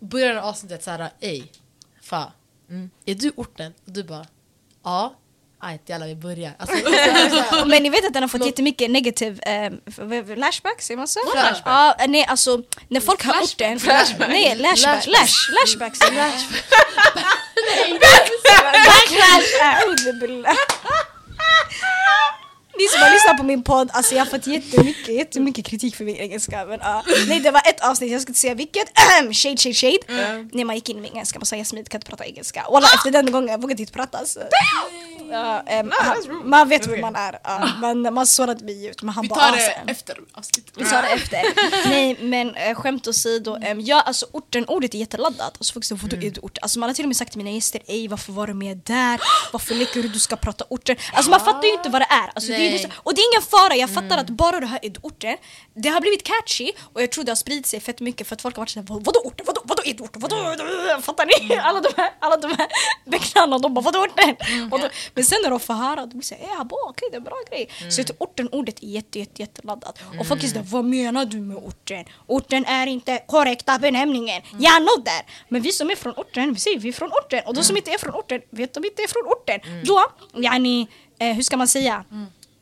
början av avsnittet så här, ey, fa, är du orten? Och du bara, ja, ajt jävlar vi börjar. Alltså, Men ni vet att den har fått jättemycket negativ eh, f- lashback, säger man så? Flashback. Ja, nej alltså när folk har orten Flashback. Nej, lashback, Lashback. lash, lashback säger man. Backlash. Ni som har lyssnat på min podd, alltså jag har fått jättemycket, jättemycket kritik för min engelska men ja. Nej det var ett avsnitt, jag ska inte säga vilket, shade shade shade. När man gick in med engelska, man sa Jasmin kan inte prata engelska. Walla efter den gången jag vågade inte prata så. Ja, ehm, han, man vet hur man är, ja, man, man sårade mig ut men han Vi bara tar "Ah, det sen." efter avsnittet. Vi tar det efter. Nej men äh, skämt åsido, ähm, ja alltså orten, ordet är jätteladdat. Alltså folk säger vadå är du orten? Alltså man har till och med sagt till mina gäster, ej varför var du med där? Varför leker du du ska prata orten? Alltså man fattar ju inte vad det är. Alltså, det är Nej. det, så- och det är ingen fara, jag fattar att bara det här är du orten. Det har blivit catchy och jag tror det har spridit sig fett mycket för att folk har varit såhär "Vad- vadå orten? Vadå, vadå är du orten? Vadå? Fattar ni? Alla de här, alla de här becknarna de bara vadå orten? Och då, men sen när de får höra, de såhär ja bra, okej det är en bra grej. Så jag tror orten, ordet är jätte, jätte, jätteladdat. Och folk är såhär, vad menar du med orten? Orten är inte korrekta benämningen. Ja, no där. Men vi som är från orten, vi säger vi är från orten. Och de som inte är från orten vet de inte är från orten. Då, yani, eh, hur ska man säga?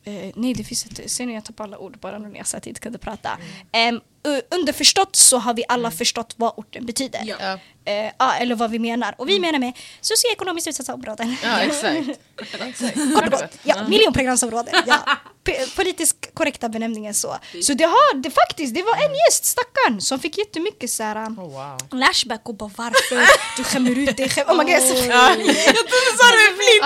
Eh, nej, det finns ett... Ser ni, jag tappar alla ord bara nu när jag sa att jag inte kunde prata. Um, underförstått så har vi alla förstått vad orten betyder. Ja. Eh, ja, eller vad vi menar. Och vi menar med socioekonomiskt utsatta områden. ja exakt. Kort och gott. Ja, miljonprogramsområden. Ja. P- politiskt korrekta benämningen så. Så det har det faktiskt, det var en gäst, stackarn, som fick jättemycket så här, Oh, wow. lashback och bara varför du skämmer ut dig själv. Oh my god, jag är så Ja, jag trodde du sa det med flit!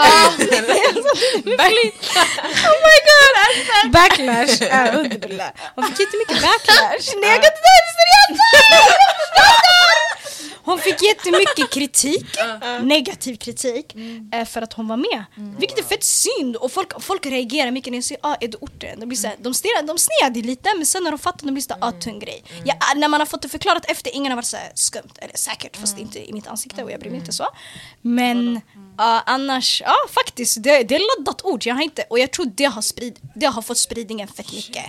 Oh my god! Backlash underbilder. Hon fick jättemycket backlash. Nej jag kan inte ta det seriöst! Hon fick jättemycket kritik, negativ kritik, eh, för att hon var med. Vilket är fett synd och folk, folk reagerar mycket när jag säger ah, är du orten? De, blir såhär, de, stirrar, de sned lite men sen när de fattar de blir såhär ah, tung grej. Ja, när man har fått det förklarat efter, ingen har varit såhär skumt, eller säkert fast inte i mitt ansikte och jag bryr mig inte så. Men ja, annars, ja faktiskt, det, det är laddat ord. Jag har inte, och jag tror det har, sprid, det har fått spridningen fett mycket.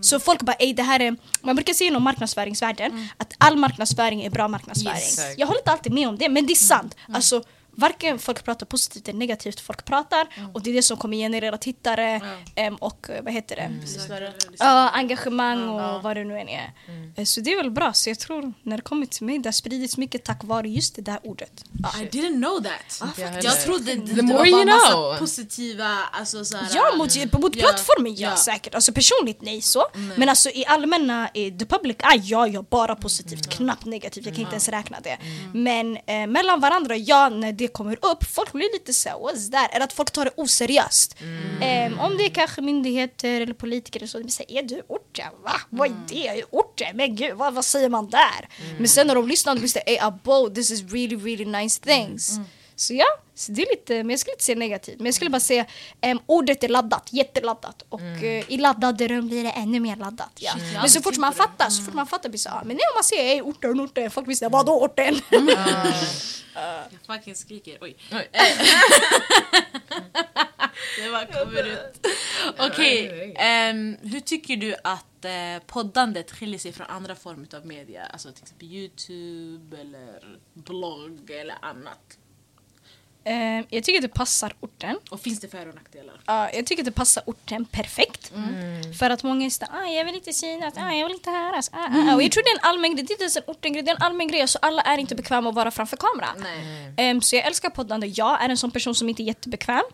Så folk bara, ej det här är, man brukar säga inom marknadsföringsvärlden att all marknadsföring är bra marknadsföring. Yes. Jag håller inte alltid med om det, men det är sant. Alltså, varken folk pratar positivt eller negativt, folk pratar och det är det som kommer generera tittare em, och eh, vad heter det? lyssnare. Ja, engagemang och vad det nu än är. Eh, Så det är väl bra, så jag tror när det kommer till mig, det har spridits mycket tack vare just det där ordet. Ja. I didn't know that. jag heller. jag trodde det, det var bara massa know. positiva, alltså såhär, Ja, mot, mot Ja, plattformen ja, ja. säkert. Alltså personligt nej så. Men alltså i allmänna, i the public, ah, ja, ja, bara positivt, knappt negativt. Jag kan inte ens räkna det. Men eh, mellan varandra, ja, när det kommer upp, folk blir lite såhär, what's that? Eller att folk tar det oseriöst. Em, om det är kanske myndigheter eller politiker eller så, de säger, är du orten? Va? Vad är det? Är orten? Men gud, vad, vad säger man där? Men sen när de lyssnar, de såhär, ey abo, this is really really nice things. Så ja, Så det är lite, men jag skulle inte säga negativt. Men jag skulle bara säga um, ordet är laddat, jätteladdat. Och eh, i laddade rum blir det ännu mer laddat. Ja. Men så fort man fattar, så fort man fattar blir det så, ah, men nej om man säger hey, orten, orten, folk visste vadå orten? Jag fucking skriker. Oj. Oj. det bara kommer ut. Okej, ehm, hur tycker du att eh, poddandet skiljer sig från andra former av media? Alltså till exempel Youtube eller blogg eller annat. Eh, jag tycker att det passar orten. Och finns det för och nackdelar? Ja, jag tycker att det passar orten perfekt. För att många är ah, jag vill inte synas, ah, jag vill inte höras. Ah, ah, ah. Och jag tror det är en allmän grej, det är inte ens en orten-grej, det är en allmän grej. Så alla är inte bekväma att vara framför kamera. Nej. Ehm, så jag älskar poddande. Jag är en sån person som inte är jättebekväm.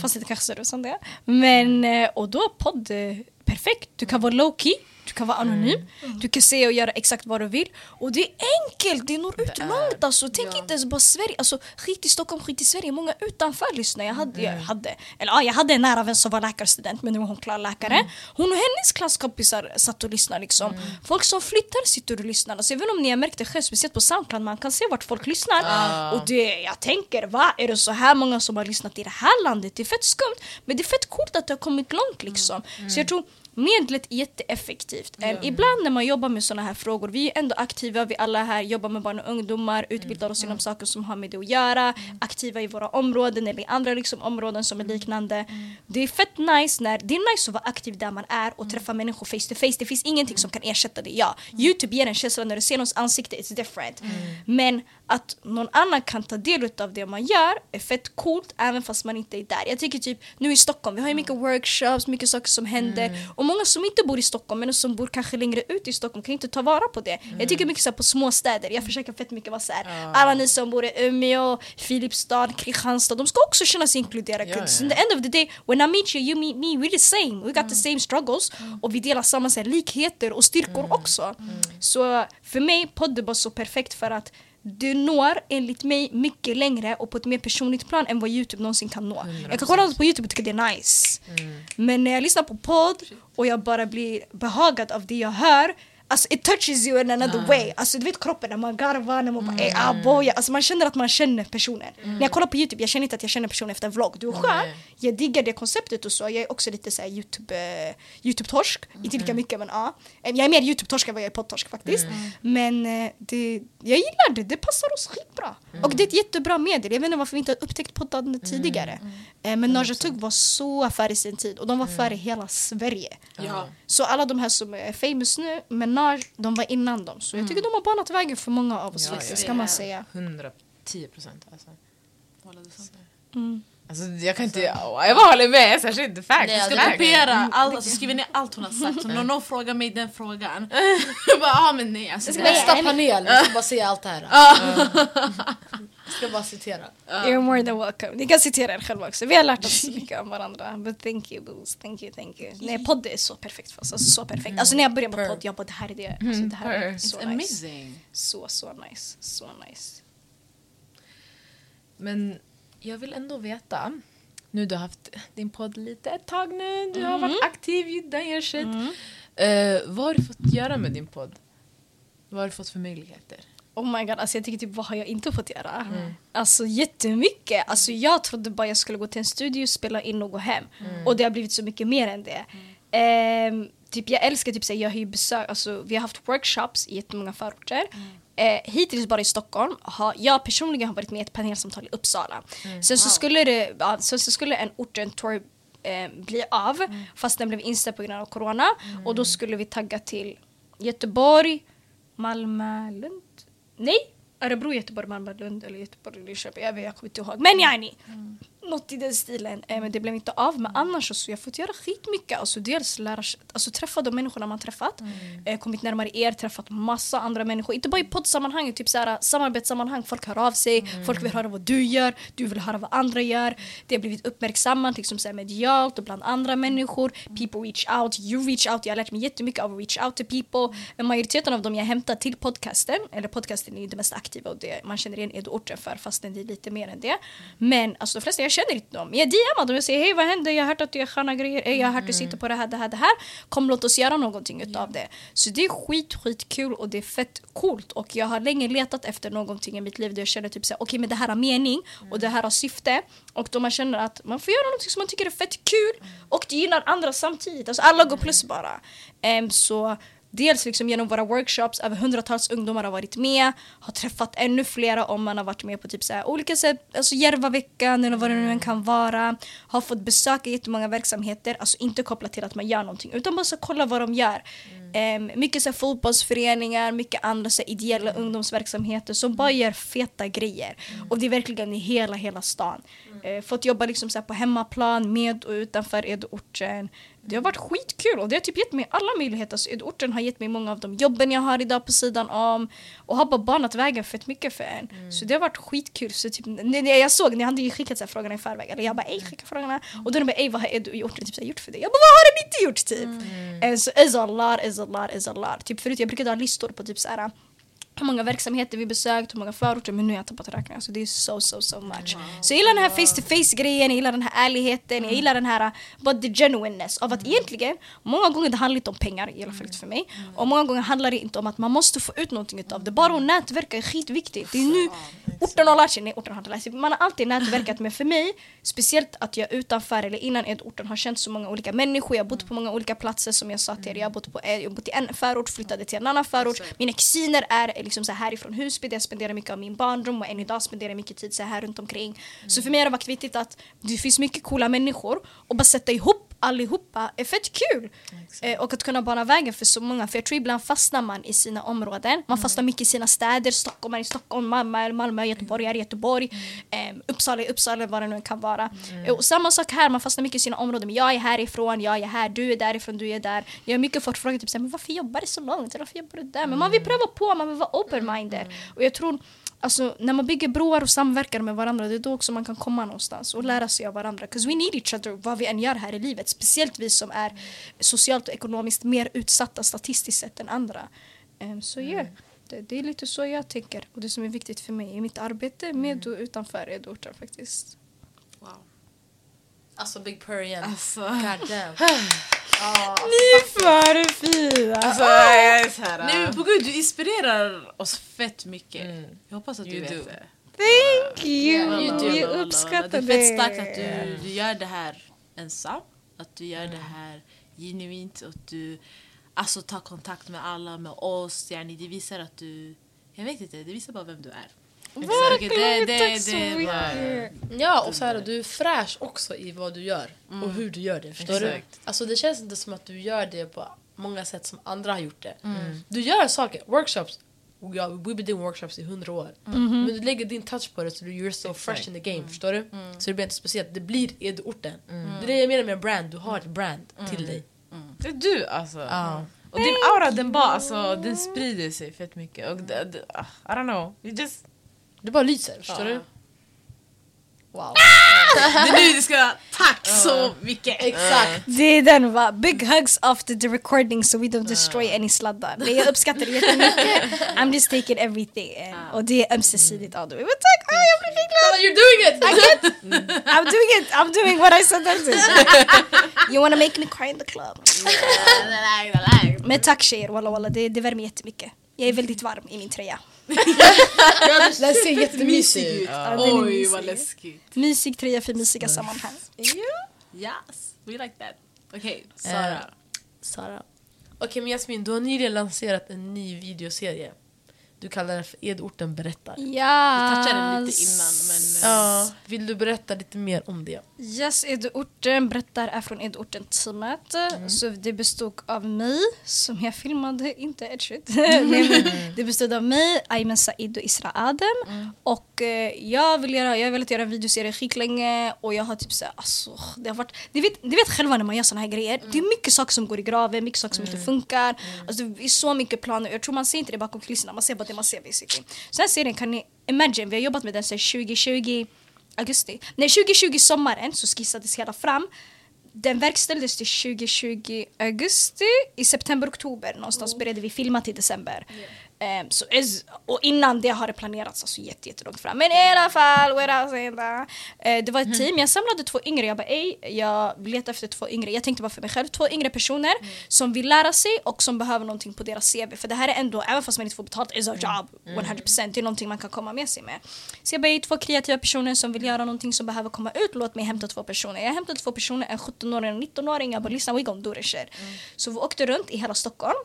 Fast det kanske ser ut som det. Men, eh, och då är podd eh, perfekt. Du kan vara low key. Du kan vara anonym, du kan säga och göra exakt vad du vill. Och det är enkelt, det når ut långt alltså. Tänk ja. inte ens bara Sverige, alltså skit i Stockholm, skit i Sverige. Många utanför lyssnar. Jag hade, jag hade, eller ja, jag hade en nära vän som var läkarstudent men nu är hon klar läkare. Hon och hennes klasskompisar satt och lyssnade liksom. Folk som flyttar sitter och lyssnar. Alltså, jag vet inte om ni har märkt det själv, speciellt på Soundcloud, man kan se vart folk lyssnar. Och det, jag tänker, va? Är det så här många som har lyssnat i det här landet? Det är fett skumt. Men det är fett coolt att det har kommit långt liksom. Så jag tror Medlet är jätteeffektivt. Em, Ibland när man jobbar med såna här frågor, vi är ändå aktiva, vi alla här jobbar med barn och ungdomar, utbildar oss inom saker som har med det att göra, aktiva i våra områden eller i andra liksom, områden som är liknande. Det är fett nice när, det är nice att vara aktiv där man är och träffa människor face to face. Det finns ingenting som kan ersätta det. Ja, Youtube ger en känsla när du ser någons ansikte, it's different. Men att någon annan kan ta del av det man gör är fett coolt även fast man inte är där. Jag tycker typ nu i Stockholm, vi har ju mycket workshops, mycket saker som händer och många som inte bor i Stockholm men som bor kanske längre ut i Stockholm kan inte ta vara på det. Jag tycker mycket så på små städer, jag försöker fett mycket vara såhär, alla ni som bor i Umeå, Filipstad, Kristianstad, de ska också känna sig inkluderade. Ja, ja. In the end of the day, when I meet you, you meet me, we're the same. We got the same struggles och vi delar samma så likheter och styrkor också. Så för mig, podd är bara så perfekt för att du når enligt mig mycket längre och på ett mer personligt plan än vad Youtube någonsin kan nå. Jag kan kolla på Youtube och tycka det är nice. Men när jag lyssnar på podd och jag bara blir behagad av det jag hör Alltså it touches you in another way. Alltså du vet kroppen när man garvar, när man bara mm. ah, boja. Alltså man känner att man känner personen. När jag kollar på Youtube, jag känner inte att jag känner personen efter en vlogg. Du är skön, Nej. jag diggar det konceptet och så. Jag är också lite såhär Youtube, eh, Youtube-torsk. Inte lika mycket men ja. Eh, Jag är mer Youtube-torsk än vad jag är poddtorsk faktiskt. Men eh, det, jag gillar det, det passar oss skitbra. Och det är ett jättebra medel. Jag vet inte varför vi inte har upptäckt poddande tidigare. Eh, Men Naja Tugg var så före sin tid och de var före hela Sverige. Så alla de här som är famous nu, Menage, de var innan dem. Så jag tycker de har banat vägen för många av oss Ja, faktiskt, ja, kan man säga. 110 procent alltså. Mm. alltså. Jag kan inte... Jag bara håller med, särskilt facts. Nej, Jag ska Verkligen. kopiera allt, alltså skriva ner allt hon har sagt. Så när någon frågar mig den frågan, jag bara ah, men nej. Alltså, ska det- Nästa panel, vi ska bara säga allt det här. Jag ska bara citera. You're more than welcome. Ni kan citera er själva också. Vi har lärt oss så mycket om varandra. But thank you boos. Thank you, thank you. Nej, podd är så perfekt för oss. Alltså, så perfekt. Alltså när jag började med podd, jag bara det här är det. Alltså, det här är så It's nice. amazing. Så, så nice. Så nice. Men jag vill ändå veta, nu du har haft din podd lite ett tag nu, du har varit aktiv, you done your shit. Eh, vad har du fått göra med din podd? Vad har du fått för möjligheter? Oh my god, alltså jag tycker typ vad har jag inte fått göra? Alltså jättemycket. Alltså jag trodde bara jag skulle gå till en studio, spela in och gå hem. Och det har blivit så mycket mer än det. Ehm, typ jag älskar typ så här, jag har ju besök, alltså vi har haft workshops i jättemånga förorter. Eh, hittills bara i Stockholm. Har, jag personligen har varit med i ett panelsamtal i Uppsala. Sen så skulle, det, ja, sen så skulle en orten tour eh, bli av fast den blev inställd på grund av corona. Och då skulle vi tagga till Göteborg, Malmö, Lund. Nej, Örebro, Göteborg, Malmö, Lund eller Göteborg, Linköping. Jag, vet, jag kommer inte ihåg. Men yani, något i den stilen. Eh, men det blev inte av. Men annars så jag har fått göra skitmycket. Alltså dels lära, alltså träffa de människorna man träffat. Eh, kommit närmare er, träffat massa andra människor. Inte bara i poddsammanhang, typ såhär, samarbetssammanhang. Folk hör av sig, folk vill höra vad du gör, du vill höra vad andra gör. Det har blivit uppmärksammat liksom såhär, medialt och bland andra människor. People reach out, you reach out. Jag har lärt mig jättemycket av att reach out to people. Men majoriteten av dem jag hämtar till podcasten, eller podcasten är ju det mest aktiva och det man känner igen Edo-orten för fastän det är lite mer än det. Men alltså de flesta jag känner känner inte dem. Jag DMar dem och säger hej vad händer? Jag har hört att du gör sköna grejer. Jag har hört att du sitter på det här, det här, det här. Kom låt oss göra någonting utav det. Så det är skit, skit kul och det är fett coolt. Och jag har länge letat efter någonting i mitt liv där jag känner typ såhär, okej men det här har mening och det här har syfte. Och då man känner att man får göra någonting som man tycker är fett kul och du gillar andra samtidigt. Alltså alla går plus bara. Em, så Dels liksom genom våra workshops, över hundratals ungdomar har varit med, har träffat ännu flera om man har varit med på typ så här, olika sätt, alltså Järvaveckan eller vad det nu än kan vara. Har fått besöka jättemånga verksamheter, alltså inte kopplat till att man gör någonting utan bara så kolla vad de gör. Em, mycket så här, fotbollsföreningar, mycket andra så här, ideella ungdomsverksamheter som bara gör feta grejer. Och det är verkligen i hela, hela stan. Eh, fått jobba liksom så här, på hemmaplan, med och utanför Edorten. Det har varit skitkul och det har typ gett mig alla möjligheter. Alltså, Edorten har gett mig många av de jobben jag har idag på sidan om och har bara banat vägen fett mycket för en. Så det har varit skitkul. Så typ, när jag såg, ni hade ju skickat så här frågorna i förväg, eller jag bara ej skicka frågorna. Och då de bara ej vad har Edu gjort, typ, så här, gjort för dig? Jag bara vad har den inte gjort typ? Eh, Så is a lot, is a lot, is a lot. Typ förut jag brukade ha listor på typ så här hur många verksamheter vi besökt, hur många förorter, men nu har jag tappat räkningen. Så det är so, so, so much. Så jag gillar den här face to face grejen, jag gillar den här ärligheten, jag gillar den här uh, but the genuineness av att egentligen, många gånger det handlar inte om pengar, i alla fall inte för mig. Och många gånger handlar det inte om att man måste få ut någonting utav det. Bara att nätverka är skitviktigt. Det är nu orten har lärt sig, nej orten har inte lärt sig, man har alltid nätverkat men för mig, speciellt att jag utanför eller innan orten har känt så många olika människor, jag har bott på många olika platser som jag sa till er, jag har bott, på, jag har bott i en förort, flyttade till en annan förort, mina kusiner är liksom så här härifrån Husby där jag spenderar mycket av min barndom och än idag spenderar jag mycket tid så här runt omkring. Så för mig har det varit viktigt att det finns mycket coola människor och bara sätta ihop allihopa är fett kul. Eh, och att kunna bana vägen för så många. För jag tror ibland fastnar man i sina områden. Man fastnar mycket i sina städer. Stockholm är i Stockholm, Malmö är Malmö, Göteborg är Göteborg. Eh, Uppsala är Uppsala, vad det nu kan vara. Eh, och samma sak här, man fastnar mycket i sina områden. Men jag är härifrån, jag är här, du är därifrån, du är där. Jag har mycket fått frågor typ men varför jobbar du så långt? Eller varför jobbar du där? Men man vill pröva på, man vill vara open-minded. Och jag tror Alltså, när man bygger broar och samverkar med varandra det är då också man kan komma någonstans och lära sig av varandra. 'Cause we need each other vad vi än gör här i livet. Speciellt vi som är socialt och ekonomiskt mer utsatta statistiskt sett än andra. Em, så ja, det, det är lite så jag tänker och det som är viktigt för mig i mitt arbete med och utanför Edorten faktiskt. Wow. Alltså Big Purr igen. Alltså. God damn. Ni är för fina! Alltså jag är såhär... Nej men på gud du inspirerar oss fett mycket. Jag hoppas att du You vet do. det. Thank you! You do. Walla, uppskattar Det det. är fett starkt att du, du gör det här ensam. Att du gör det här genuint att du alltså, tar kontakt med alla, med oss. Yani, det visar att du... Jag vet inte, det visar bara vem du är. Verkligen, Det- det- tack så det mycket. Ja, och så här, du är fräsch också i vad du gör och hur du gör det. Förstår du? Exakt. Alltså, det känns inte som att du gör det på många sätt som andra har gjort det. Du gör saker, workshops. Ja, we've been doing workshops i hundra år. Men du lägger din touch på det så du you're so fresh in the game. Förstår du? Så det blir inte speciellt. Det blir Edorten. Det är det jag menar med brand. Du har ett brand till dig. Det är du alltså. Ja. Och din aura den bara alltså, den sprider sig fett mycket. Och ah, I don't know. You just... Du bara lyser. Förstår du? Wow. Det är nu du ska... Tack så mycket! Exakt. Det är den va? Big hugs after the recording so we don't destroy any sladdar. Men jag uppskattar det jättemycket. I'm just taking everything in. Och det är ömsesidigt av dig. Men tack! Ah, jag blir skitglad! You're doing it! I'm doing it! I'm doing what I said I do. You wanna make me cry in the club. Men tack tjejer, walla walla. Det, det värmer jättemycket. Jag är väldigt varm i min tröja. Den ser jättemysig ut. Ja, Oj mysig. vad läskigt. Mysig tröja för mysiga sammanhang. Yes, we like that. Okej, Sara. Sara. Okej men Jasmin, du har nyligen lanserat en ny videoserie. Du kallar den för Edorten berättar. Ja. Vi touchade lite innan men... Ja, vill du berätta lite mer om det? Yes, Edorten berättar är från Edorten-teamet. Så det bestod av mig, som jag filmade, inte ett shit. Nej, men det bestod av mig, Ayman Said och Isra Adem. Och eh, jag, vill göra, jag har velat göra en videoserie skitlänge och jag har typ såhär, alltså, det har varit, ni vet, ni vet själva när man gör såna här grejer, det är mycket saker som går i graven, mycket saker som inte funkar. Alltså, det är så mycket planer, jag tror man ser inte det bakom kulisserna, man ser bara det man ser basically. Så den serien kan ni imagine, vi har jobbat med den sedan 2020 augusti. När 2020 sommaren så skissades hela fram den verkställdes till 2020 augusti. I september-oktober någonstans började vi filma till december. Ehm, så, is- och innan det har det planerats alltså jätte, jättelångt fram. Men i alla fall? Eh, det var ett team, jag samlade två yngre, jag bara ej, jag letade efter två yngre, jag tänkte bara för mig själv, två yngre personer som vill lära sig och som behöver någonting på deras CV. För det här är ändå, även fast man inte får betalt, is a job, 100%, det är någonting man kan komma med sig med. Så jag bara två kreativa personer som vill göra någonting som behöver komma ut, låt mig hämta två personer. Jag hämtade två personer, en 17-åring och en 19-åring, jag bara lyssna, we gonna do this shit. Så vi åkte runt i hela Stockholm.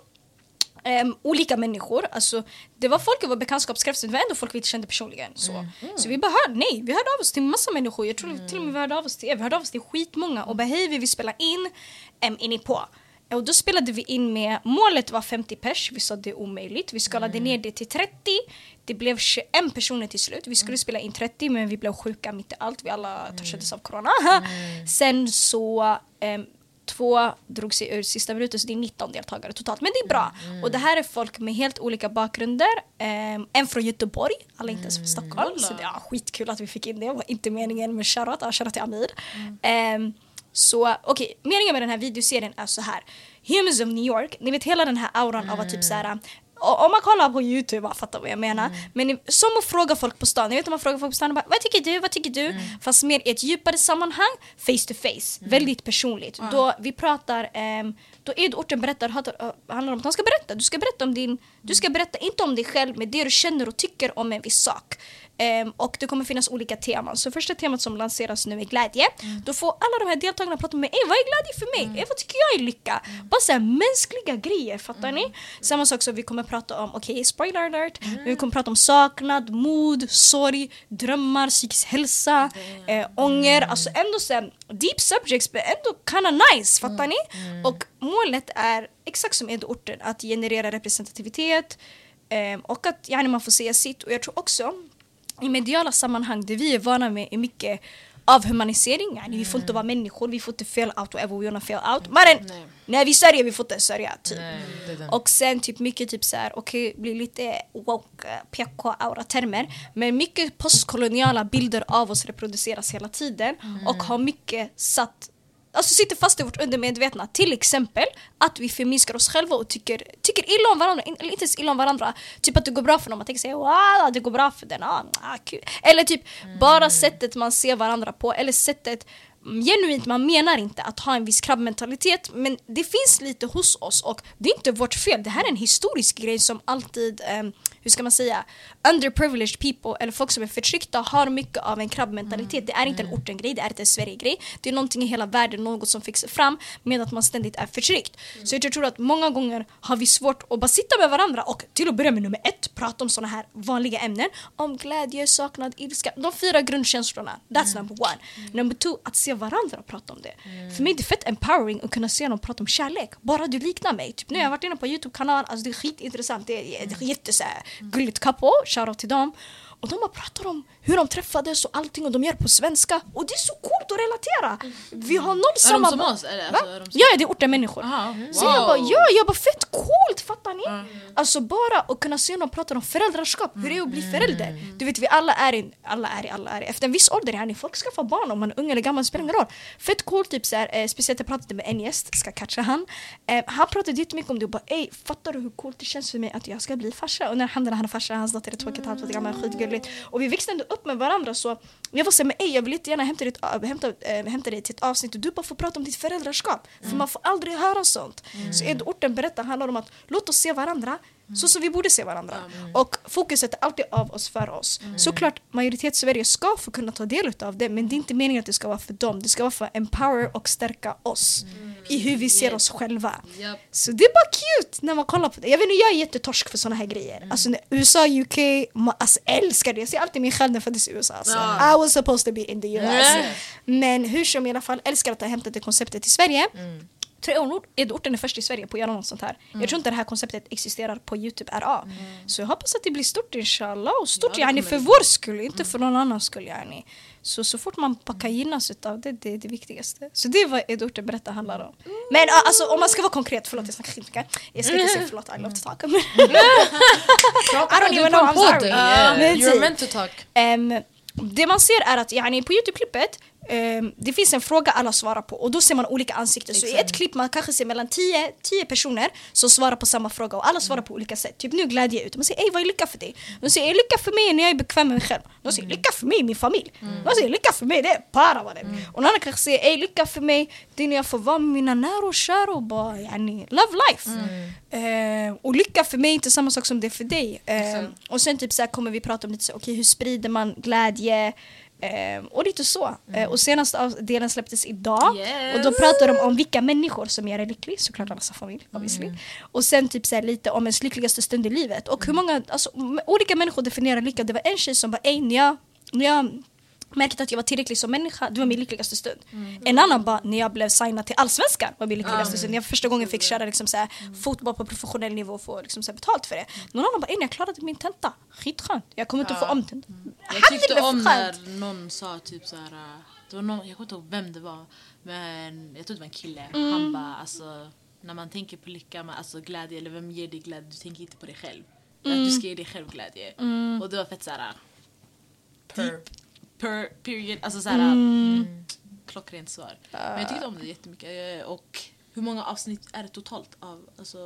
Ehm, olika människor. Alltså, det var folk i vår bekantskapskrets, det var ändå folk vi inte kände personligen. Så, så vi bara hörde, nej, vi hörde av oss till massa människor. Jag tror till och med vi hörde av oss till er. Vi hörde av oss till skitmånga och bara hej, vi vill spela in. Um, är ni på? Och då spelade vi in med, målet var 50 pers, vi sa det är omöjligt. Vi skalade ner det till 30. Det blev 21 personer till slut. Vi skulle spela in 30 men vi blev sjuka mitt i allt. Vi alla touchades av corona. Sen så ehm, Två drog sig ur sista minuten så det är 19 deltagare totalt. Men det är bra. Och det här är folk med helt olika bakgrunder. Ehm, en från Göteborg, alla inte ens från Stockholm. Så det är ja, skitkul att vi fick in det. Det var inte meningen med shoutout, ja, shoutout till Amir. Ehm, så okej, meningen med den här videoserien är så här. Humans of New York, ni vet hela den här auran av att typ så här om man kollar på youtube, man fattar vad jag menar. Men i- som att fråga folk på stan, jag vet om man frågar folk på stan bara, vad tycker du, vad tycker du? Fast mer i ett djupare sammanhang, face to face, väldigt personligt. Då vi pratar, ehm, då Edorten berättar, handlar om att han ska berätta, du ska berätta om din, du ska berätta inte om dig själv men det du känner och tycker om en viss sak. Ehm, och det kommer finnas olika teman. Så första temat som lanseras nu är glädje. Då får alla de här deltagarna prata med mig, "Ey, vad är glädje för mig? Ey, vad tycker jag är lycka? Bara så här, mänskliga grejer, fattar ni? Samma sak som vi kommer prata om, okej spoiler alert, men vi kommer prata om saknad, mod, sorg, drömmar, psykisk hälsa, eh, ånger, alltså ändå så här, deep subjects men ändå kinda nice, fattar ni? Och målet är exakt som Edorten, att generera representativitet eh, och att yani, man får säga sitt och jag tror också i mediala sammanhang, det vi är vana med är mycket avhumanisering. Yani, Vi får inte vara människor, vi får inte fail out whatever we wanna fail out. Men Nej. när vi sörjer, vi får inte sörja. Typ. Nej. Och sen typ mycket typ så här, okej, blir lite woke, eh, PK-aura-termer. Men mycket postkoloniala bilder av oss reproduceras hela tiden och har mycket satt Alltså sitter fast i vårt undermedvetna. Till exempel att vi förminskar oss själva och tycker, tycker illa om varandra. Eller inte ens illa om varandra. Typ att det går bra för någon. Man tänker sig wow, det går bra för den. Ah, ah, kul. Eller typ bara sättet man ser varandra på. Eller sättet mm, genuint, man menar inte att ha en viss krabbmentalitet men det finns lite hos oss och det är inte vårt fel. Det här är en historisk grej som alltid, ehm, hur ska man säga, underprivileged people eller folk som är förtryckta har mycket av en krabbmentalitet. Det är inte en orten-grej, det är inte en Sverige-grej. Det är någonting i hela världen, något som växer fram med att man ständigt är förtryckt. Så jag tror att många gånger har vi svårt att bara sitta med varandra och till att börja med nummer ett, prata om sådana här vanliga ämnen. Om glädje, saknad, ilska. De fyra grundkänslorna. That's number one. Number two, att se varandra och prata om det. För mig är det fett empowering att kunna se någon prata om kärlek. Bara du liknar mig. Typ, nu har jag varit inne på Youtube-kanal, alltså det är skitintressant. Det är ett jätte så här, gulligt couple, shoutout till dem. Och de bara pratar om hur de träffades och allting och de gör det på svenska. Och det är så coolt att relatera! Vi har noll Är de samma... som oss? Eller, alltså, de som... Ja, det är ortenmänniskor. Aha, Så jag bara, ja, jag bara fett coolt, fattar ni? Alltså bara att kunna se någon prata om föräldraskap, hur det är att bli förälder. Du vet vi alla är i, alla är i, alla är i. Efter en viss ålder, yani, folk skaffar barn om man är ung eller gammal, spelar ingen roll. Fett coolt, typ såhär, eh, speciellt jag pratade med en gäst, ska catcha han. Eh, han pratade jättemycket om det och bara ey, fattar du hur coolt det känns för mig att jag ska bli farsa? Och när han, är farsa, hans dotter är två och ett halvt år gammal, skitgulligt. Och vi växte ändå upp med varandra så jag var såhär, men ey, jag vill jättegärna hämta äh, hämta, äh, hämta dig till ett avsnitt och du bara får prata om ditt föräldraskap. För man får aldrig höra sånt. Så Ed Orten berättar handlar om att låt oss se varandra så som vi borde se varandra. Och fokuset är alltid av oss för oss. Såklart, majoritet Sverige ska få kunna ta del av det men det är inte meningen att det ska vara för dem. Det ska vara för att empower och stärka oss i hur vi ser oss själva. Japp. Så det är bara cute när man kollar på det. Jag vet inte, jag är jättetorsk för såna här grejer. Alltså när USA, UK, alltså älskar det. Jag ser alltid mig själv när jag föddes i USA. Alltså. I was supposed to be in the US. Men hur som i alla fall, älskar att ha hämtat det konceptet till Sverige. Tror Edorten är först i Sverige på att göra något sånt här. Jag tror inte det här konceptet existerar på Youtube RA. Så jag hoppas att det blir stort inshallah. Och stort Ja, yani för vår skull, inte för någon annans skull. Yani. Så, så fort man packar gynnas utav det, det är det viktigaste. Så det är vad Edorten berättar handlar om. Men ja, alltså, om man ska vara konkret, förlåt jag snackar skitmycket. Jag ska inte säga förlåt, I love to talk. I don't even know, I'm sorry. Men You're typ. meant to talk. Ehm, det man ser är att yani, på Youtube-klippet det finns en fråga alla svarar på och då ser man olika ansikten. Så i ett klipp man kanske ser mellan 10 10 personer som svarar på samma fråga och alla svarar på olika sätt. Typ nu glädje ut. Man säger ey vad är lycka för dig? De säger "Ey, lycka för mig när jag är bekväm med mig själv. De säger lycka för mig min familj. De säger lycka för mig det är para vad det är. Och någon annan kanske säger ey lycka för mig det är när jag får vara med mina nära och kära och bara yani, love life. Eh, och lycka för mig är inte samma sak som det är för dig. Eh, och sen typ så här kommer vi prata om lite så, okej hur sprider man glädje? Eh, och lite så. Eh, och senaste delen släpptes idag. Yes. Och då pratar de om vilka människor som gör en lycklig. Såklart allas familj obviously. Och sen typ så lite om ens lyckligaste stund i livet. Och hur många, alltså, olika människor definierar lycka. Det var en tjej som bara, ey när jag, när jag märkte att jag var tillräcklig som människa, det var min lyckligaste stund. En annan bara, när jag blev signad till Allsvenskan var min lyckligaste stund. När jag för första gången fick köra liksom, så här, fotboll på professionell nivå och få liksom, så här, betalt för det. Någon annan bara, när jag klarade min tenta, skitskönt. Jag kommer inte att få om tenta. Jag tyckte om när någon sa typ så här. äh, Det var någon, jag kommer inte ihåg vem det var. Men jag tror det var en kille. Mm. Han bara alltså. När man tänker på lycka, man, alltså glädje eller vem ger dig glädje, du tänker inte på dig själv. Mm. Att du ska ge dig själv glädje. Och det var fett såhär. Per. Per period, alltså såhär. Mm. Klockrent svar. Men jag tyckte om det jättemycket. eh, Och hur många avsnitt är det totalt av alltså,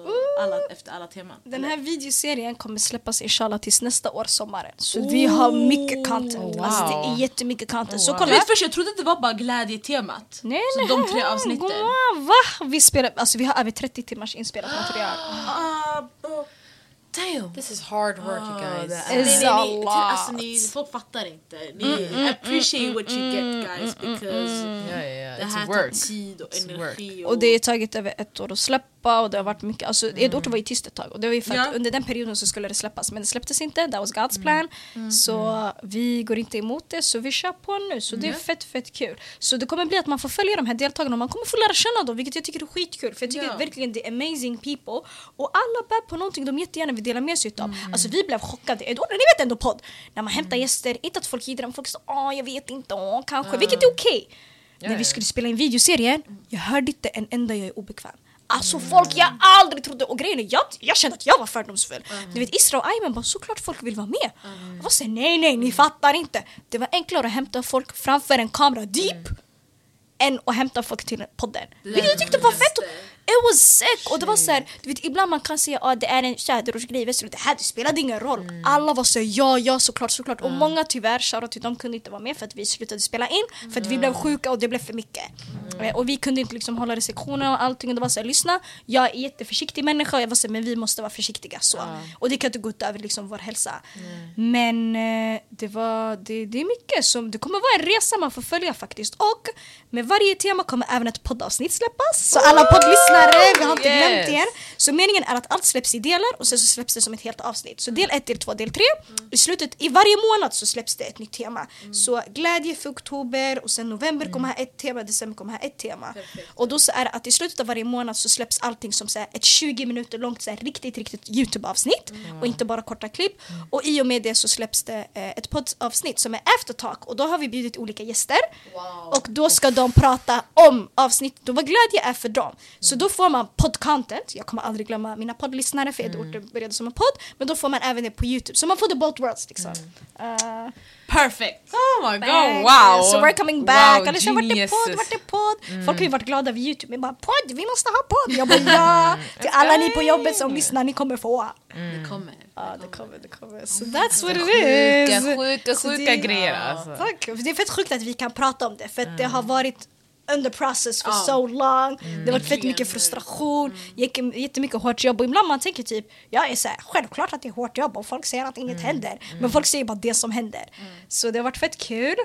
alla, efter alla teman? Den här videoserien kommer släppas inshallah tills nästa år sommaren. Så vi har mycket content. Oh, Alltså det är wow. jättemycket content. Så Oh, wow. kolla. Vet först, jag trodde det var bara glädjetemat. Nej, så nej, de tre avsnitten. Va? Vi, spelar, alltså, vi har över 30 timmars inspelat material. Ah. Damn! This is hard work you guys. det är- Nej, nej, nej, a ni, lot. alltså, ni, folk fattar inte. Ni appreciate what you get guys because Ja, ja, ja. det It's här work. tar tid och It's energi. Och det har tagit över ett år att släppa och det har varit mycket, alltså Edorten var ju tyst ett tag och det var ju för att Ja. under den perioden så skulle det släppas men det släpptes inte, that was God's plan. Så vi går inte emot det så vi kör på nu så det är fett fett kul. Så det kommer bli att man får följa de här deltagarna och man kommer få lära känna dem vilket jag tycker är skitkul för jag tycker Ja. verkligen det är amazing people och alla bär på någonting de jättegärna vill dela med sig utav. Alltså vi blev chockade, Edorten ni vet ändå podd, när man hämtar gäster, inte att folk gider dem, folk säger åh jag vet inte, åh kanske, vilket är okej. När vi ja. skulle spela in videoserien, jag hörde inte en enda jag är obekväm. Alltså folk jag aldrig trodde, och grejen är jag, jag kände att jag var fördomsfull. Du vet Isra och Ayman bara såklart folk vill vara med. Jag var såhär nej nej ni fattar inte. Det var enklare att hämta folk framför en kamera deep än att hämta folk till podden. Vilket jag tyckte var fett. It was sick! Och det var såhär, du vet ibland man kan säga att ah, det är en tjäderortsgrej, vet du, det här det spelade ingen roll. Alla var såhär ja, ja såklart, såklart. Och många tyvärr, shoutout till dem kunde inte vara med för att vi slutade spela in. För att vi blev sjuka och det blev för mycket. Eh, Och vi kunde inte liksom hålla restriktioner och allting. Och det var såhär, lyssna, jag är jätteförsiktig människa och jag var såhär, men vi måste vara försiktiga så. Och det kan inte gå ut över liksom vår hälsa. Men eh, det, var, det, det är mycket som, det kommer vara en resa man får följa faktiskt. Och med varje tema kommer även ett poddavsnitt släppas. Så alla poddlyssnare, vi har inte Yes. glömt er. Så meningen är att allt släpps i delar och sen så släpps det som ett helt avsnitt. Så del 1, del 2, del 3. I slutet, i varje månad så släpps det ett nytt tema. Så glädje för oktober och sen november kommer här ett tema, december kommer här ett tema. Och då så är det att i slutet av varje månad så släpps allting som så ett 20 minuter långt så riktigt, riktigt Youtube-avsnitt. Och inte bara korta klipp. Och i och med det så släpps det eh, ett poddavsnitt som är aftertalk och då har vi bjudit olika gäster. Och då ska de prata om avsnittet och vad glädje är för dem. Så då får man podd-content, jag kommer aldrig glömma mina poddlyssnare för Edorten började som en podd. Men då får man även det på Youtube, så man får the both worlds liksom. Uh, Perfect! Oh my god, Back. wow! So we're coming back. Wow, säger vart är podd, vart är podd? Folk har ju varit glada över Youtube. Jag bara podd, vi måste ha podd. Jag bara ja. Till alla ni på jobbet som lyssnar, ni kommer få. Det kommer. Ja, det kommer, det kommer. Så that's what it Sjuka, is. sjuka, sjuka det- grejer alltså. Det är fett sjukt att vi kan prata om det för att det har varit under process för Ja. so long. Det har varit fett mycket frustration, mm. jättemycket hårt jobb och ibland man tänker typ jag är såhär, självklart att det är hårt jobb och folk säger att inget händer. Men folk säger bara det som händer. Så det har varit fett kul.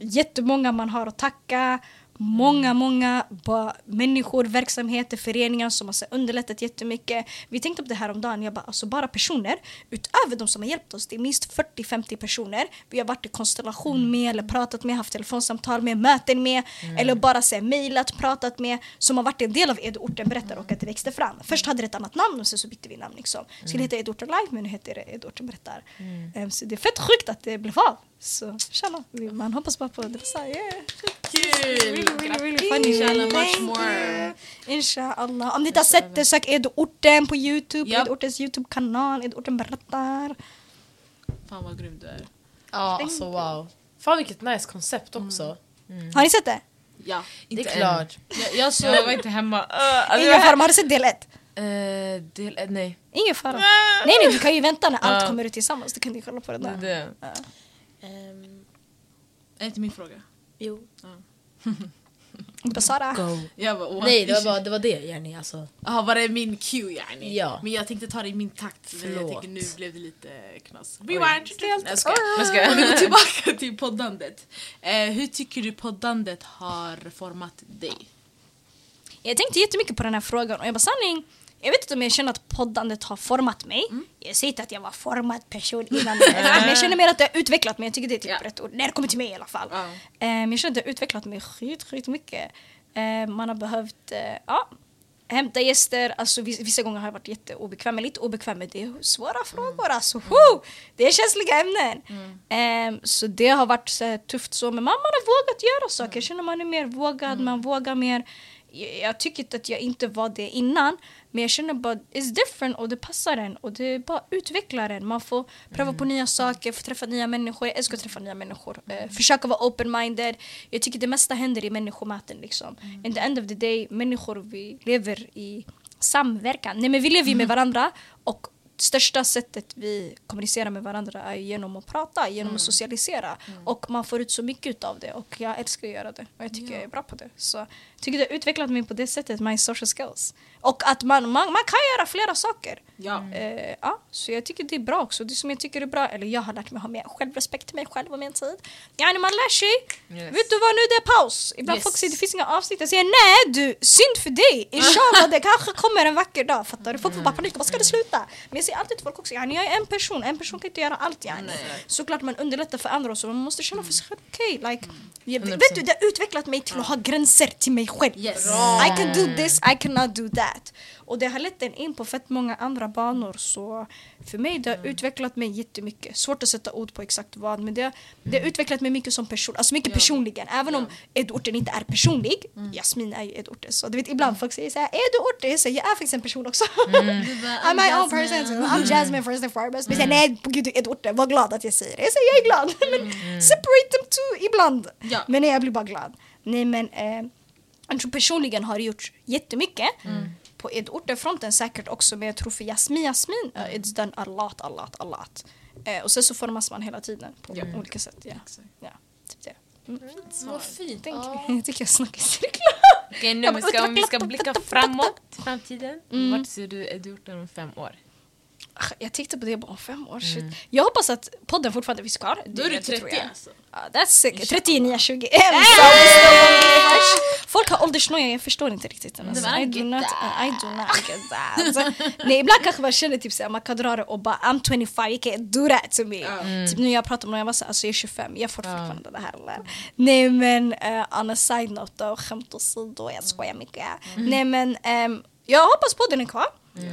Jättemånga man har att tacka. Många, många bara människor, verksamheter, föreningar som har så underlättat jättemycket. Vi tänkte på det här om dagen. jag bara, alltså bara personer, utöver de som har hjälpt oss, det är minst 40-50 personer vi har varit i konstellation med eller pratat med, haft telefonsamtal med, möten med eller bara så här, mejlat, pratat med som har varit en del av Edorten berättar och att det växte fram. Först hade det ett annat namn och sen så bytte vi namn. Liksom. Skulle heta Edorten live men nu heter det Edorten berättar. Ehm, så det är fett sjukt att det blev av. Så tjalla, man hoppas bara på det. Yeah. Kul! Really, really, really funny. Inshallah, much Thank more. you. Inshallah. Om ni inte har sett det, sök Edorten på Youtube. Japp. Edortens Youtube-kanal. Edorten berättar. Fan vad grym du är. Ja, alltså wow. Fan vilket nice koncept också. Har ni sett det? Ja. Det är Inte klart. Jag, jag såg... Jag var inte hemma. Uh, alltså, Ingen fara, men har du sett del ett? Eh, del ett, nej. Ingen fara. Nej nej, du kan ju vänta när allt Ja. kommer ut tillsammans. Du kan ju kolla på det där. det. Ehm, Är inte min fråga? jo. Basara. Go. Jag bara, what? Nej, det var, bara, det var det Jenny. Alltså. Jaha, var det min cue yani? Ja. Men jag tänkte ta det i min takt. Men jag tänker nu blev det lite knas. Rewind! Jag skojar. Jag. Om vi går tillbaka till poddandet. Eh, hur tycker du poddandet har format dig? Jag tänkte jättemycket på den här frågan och jag bara sanning, jag vet inte om jag känner att poddandet har format mig. Jag säger inte att jag var formad person innan det, men jag känner mer att det har utvecklat mig. Jag tycker det är typ Ja. rätt ord. När det kommer till mig i alla fall. Eh, Men jag känner att det har utvecklat mig skit, skit mycket. Eh, Man har behövt, eh, ja, hämta gäster. Alltså vissa, gånger har jag varit jätteobekväm, men lite obekväm med det. Svåra frågor alltså. Woo! Det är känsliga ämnen. Eh, Så det har varit så tufft så, men man, man har vågat göra saker. Jag känner man är mer vågad, man vågar mer. Jag, tycker inte att jag inte var det innan, men jag känner bara it's different och det passar en och det bara utvecklar en. Man får pröva på nya saker, få träffa nya människor. Jag älskar att träffa nya människor. Eh, försöka vara open-minded. Jag tycker det mesta händer i människomaten liksom. In the end of the day, människor vi lever i samverkan. Nej men vi lever ju med varandra och största sättet vi kommunicerar med varandra är genom att prata, genom att socialisera. Och man får ut så mycket av det och jag älskar att göra det och jag tycker jag är bra på det. Så jag tycker det har utvecklat mig på det sättet, my social skills. Och att man, man, man kan göra flera saker. Ja. Eh, ja, så jag tycker det är bra också. Det som jag tycker är bra, eller jag har lärt mig ha mer självrespekt till mig själv och min tid. Ja, när man lär sig. Yes. Vet du vad, nu det är paus. Ibland Yes. folk säger det finns inga avsnitt. Jag säger nej du, synd för dig. Inshallah det kanske kommer en vacker dag. Fattar du? Folk får bara panik. Vad ska det sluta? Men säger alltid till folk också, yani, jag är en person. En person kan inte göra allt. Yani. Såklart man underlättar för andra och så, man måste känna för sig själv. Okej, like, jag, vet du, det har utvecklat mig till att ha gränser till mig själv. Yes. I can do this, I cannot do that. Och det har lett en in på fett många andra banor så för mig det har utvecklat mig jättemycket. Svårt att sätta ord på exakt vad men det, det har utvecklat mig mycket som person, alltså mycket personligen. Även om Edorten inte är personlig, Jasmin är ju Edorten så du vet ibland folk säger såhär Edorten, jag säger jag är faktiskt en person också. Du bara, I'm my own person. I'm Jasmine first and foremost. Men säger nej gud du är var glad att jag säger det. Jag säger jag är glad. men separate them too ibland. Ja. Men nej jag blir bara glad. Nej men eh, jag tror personligen har det gjort jättemycket. På Edorten-fronten säkert också men jag tror för Jasmin, Jasmin, uh, it's done a lot, a lot, a lot. Eh, och sen så formas man hela tiden på Ja. olika sätt. Ja. Ja, typ det. Mm. Vad fint. Tänk, Ja. Jag tycker jag snackar i cirklar. Okej, nu vi bara, ska, om vi ska blicka framåt till framtiden. Vart ser du Edorten om fem år? Jag tänkte på det bara om fem år. Shit. Jag hoppas att podden fortfarande finns kvar. Då är du Det tror 30 jag. alltså. That's sick. 39, 21. Folk har åldersnoja, jag förstår inte riktigt. Alltså. I do not, that. I do not get that. Alltså, nej, ibland kanske man känner typ såhär, man kan dra det och bara I'm 25, you can't do that to me. Typ nu jag pratar om när jag var såhär, alltså jag är 25, jag får fortfarande det här. Eller? Nej men uh, on a side note då, skämt åsido, jag skojar mycket. Nej men ehm, jag hoppas podden är kvar.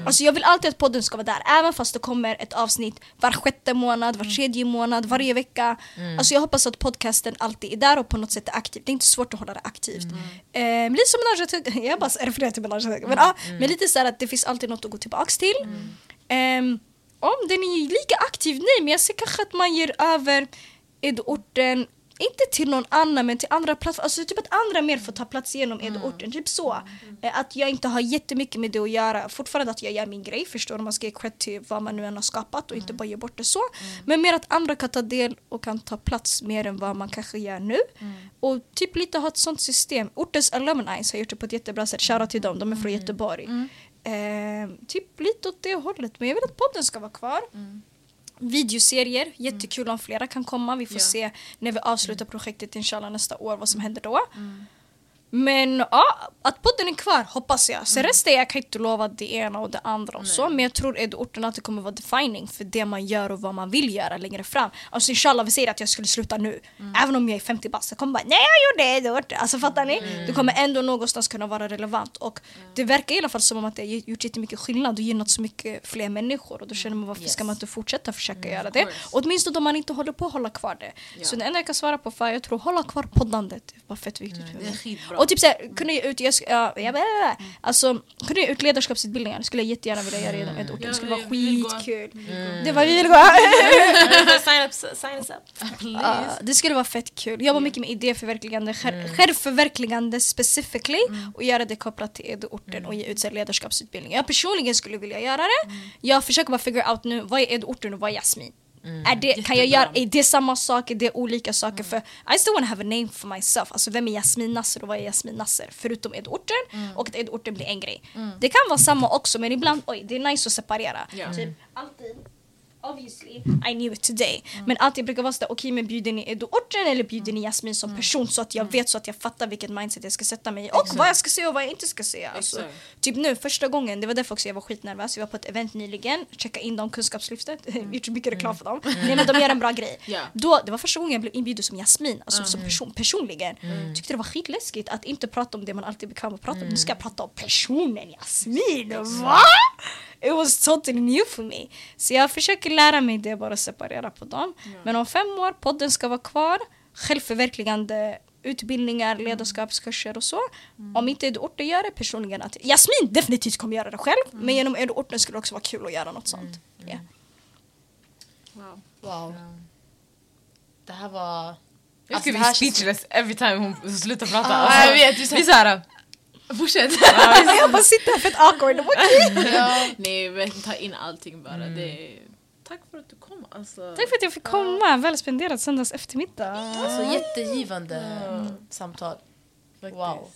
Alltså jag vill alltid att podden ska vara där, även fast det kommer ett avsnitt var sjätte månad, var tredje månad, varje vecka. Alltså jag hoppas att podcasten alltid är där och på något sätt är aktiv. Det är inte svårt att hålla det aktivt. Eh, lite som Menage jag bara refererar till Menage à Tugg. men, ja, men lite så att det finns alltid något att gå tillbaks till. Ehm, om den är lika aktiv, nej men jag ser kanske att man ger över Edorten inte till någon annan men till andra plattformar, alltså typ att andra mer får ta plats genom Edorten, typ så. Eh, Att jag inte har jättemycket med det att göra, fortfarande att jag gör min grej, förstår? Man ska ge cred till vad man nu än har skapat och inte bara ge bort det så. Men mer att andra kan ta del och kan ta plats mer än vad man kanske gör nu. Och typ lite ha ett sånt system. Ortens alumni har gjort det på ett jättebra sätt, shoutout till dem, de är från Göteborg. Eh, typ lite åt det hållet, men jag vill att podden ska vara kvar. Videoserier, jättekul om flera kan komma. Vi får Ja. se när vi avslutar projektet inshallah nästa år vad som händer då. Men ja, att podden är kvar hoppas jag. Sen resten jag kan inte lova det ena och det andra och så. Men jag tror att orten alltid kommer vara defining för det man gör och vad man vill göra längre fram. Alltså inshallah vi säger att jag skulle sluta nu. Även om jag är 50 bast. Jag kommer bara nej jag gjorde det orten. Alltså fattar ni? Det kommer ändå någonstans kunna vara relevant. Och det verkar i alla fall som om att det har gjort jättemycket skillnad och gynnat så mycket fler människor. Och då känner man varför ska man inte fortsätta försöka göra det? course. Åtminstone om man inte håller på att hålla kvar det. Så det enda jag kan svara på för jag tror hålla kvar poddandet. Det var fett viktigt för Det mig. Och typ såhär, kunde jag ut, jag, sk- ja, jag, bara- alltså, kunde jag ut ledarskapsutbildningar skulle jag jättegärna vilja göra inom ett ort. Det skulle vara skitkul. Mm. Det var vi vill gå. sign, up, sign us up. Det skulle vara fett kul. Jobba mycket med idéförverkligande, själv, självförverkligande specifically och göra det kopplat till Edo-orten och ge ut ledarskapsutbildningar. Jag personligen skulle vilja göra det. Jag försöker bara figure out nu, vad är Edo-orten och vad är Jasmin? Är det, kan jag göra, är det samma sak, är det olika saker? För I still wanna have a name for myself. Alltså vem är Jasmin Nasser och vad är Jasmin Nasser? Förutom Edo-orten och att Edo-orten blir en grej. Det kan vara samma också men ibland, oj det är nice att separera. Ja. Typ, alltid Obviously, I knew it today. Men alltid brukar vara sådär, okej men bjud in i Edo-orten eller bjud in i Jasmin som person så att jag vet så att jag fattar vilket mindset jag ska sätta mig i och vad jag ska säga och vad jag inte ska säga. Alltså, Exakt. typ nu, första gången, det var därför också jag var skitnervös. Vi var på ett event nyligen, checka in dem, Kunskapslyftet, gjort så mycket reklam för dem. Nej men de gör en bra grej. Ja. Då, det var första gången jag blev inbjuden som Jasmin, alltså som person, personligen. Tyckte det var skitläskigt att inte prata om det man alltid är bekväm att prata om. Nu ska jag prata om personen Jasmin, va? It was totally new for me. Så jag försöker lära mig det, bara separera på dem. Men om fem år, podden ska vara kvar, självförverkligande utbildningar, ledarskapskurser och så. Om inte Edo-orten gör det personligen, att Jasmin definitivt kommer göra det själv. Men genom Edo-orten skulle det också vara kul att göra något sånt. Yeah. Wow. Wow. Det här var... Jag Alltså, skulle det bli speechless every time hon slutar prata. Ah, Alltså, jag vet, du är så- vi är såhär... Fortsätt! jag bara sitter här fett awkward. Okej. Ja. Nej, men ta in allting bara. Det är... Tack för att du kom. Alltså. Tack för att jag fick komma. Väl spenderat söndags eftermiddag. Alltså jättegivande samtal. Wow.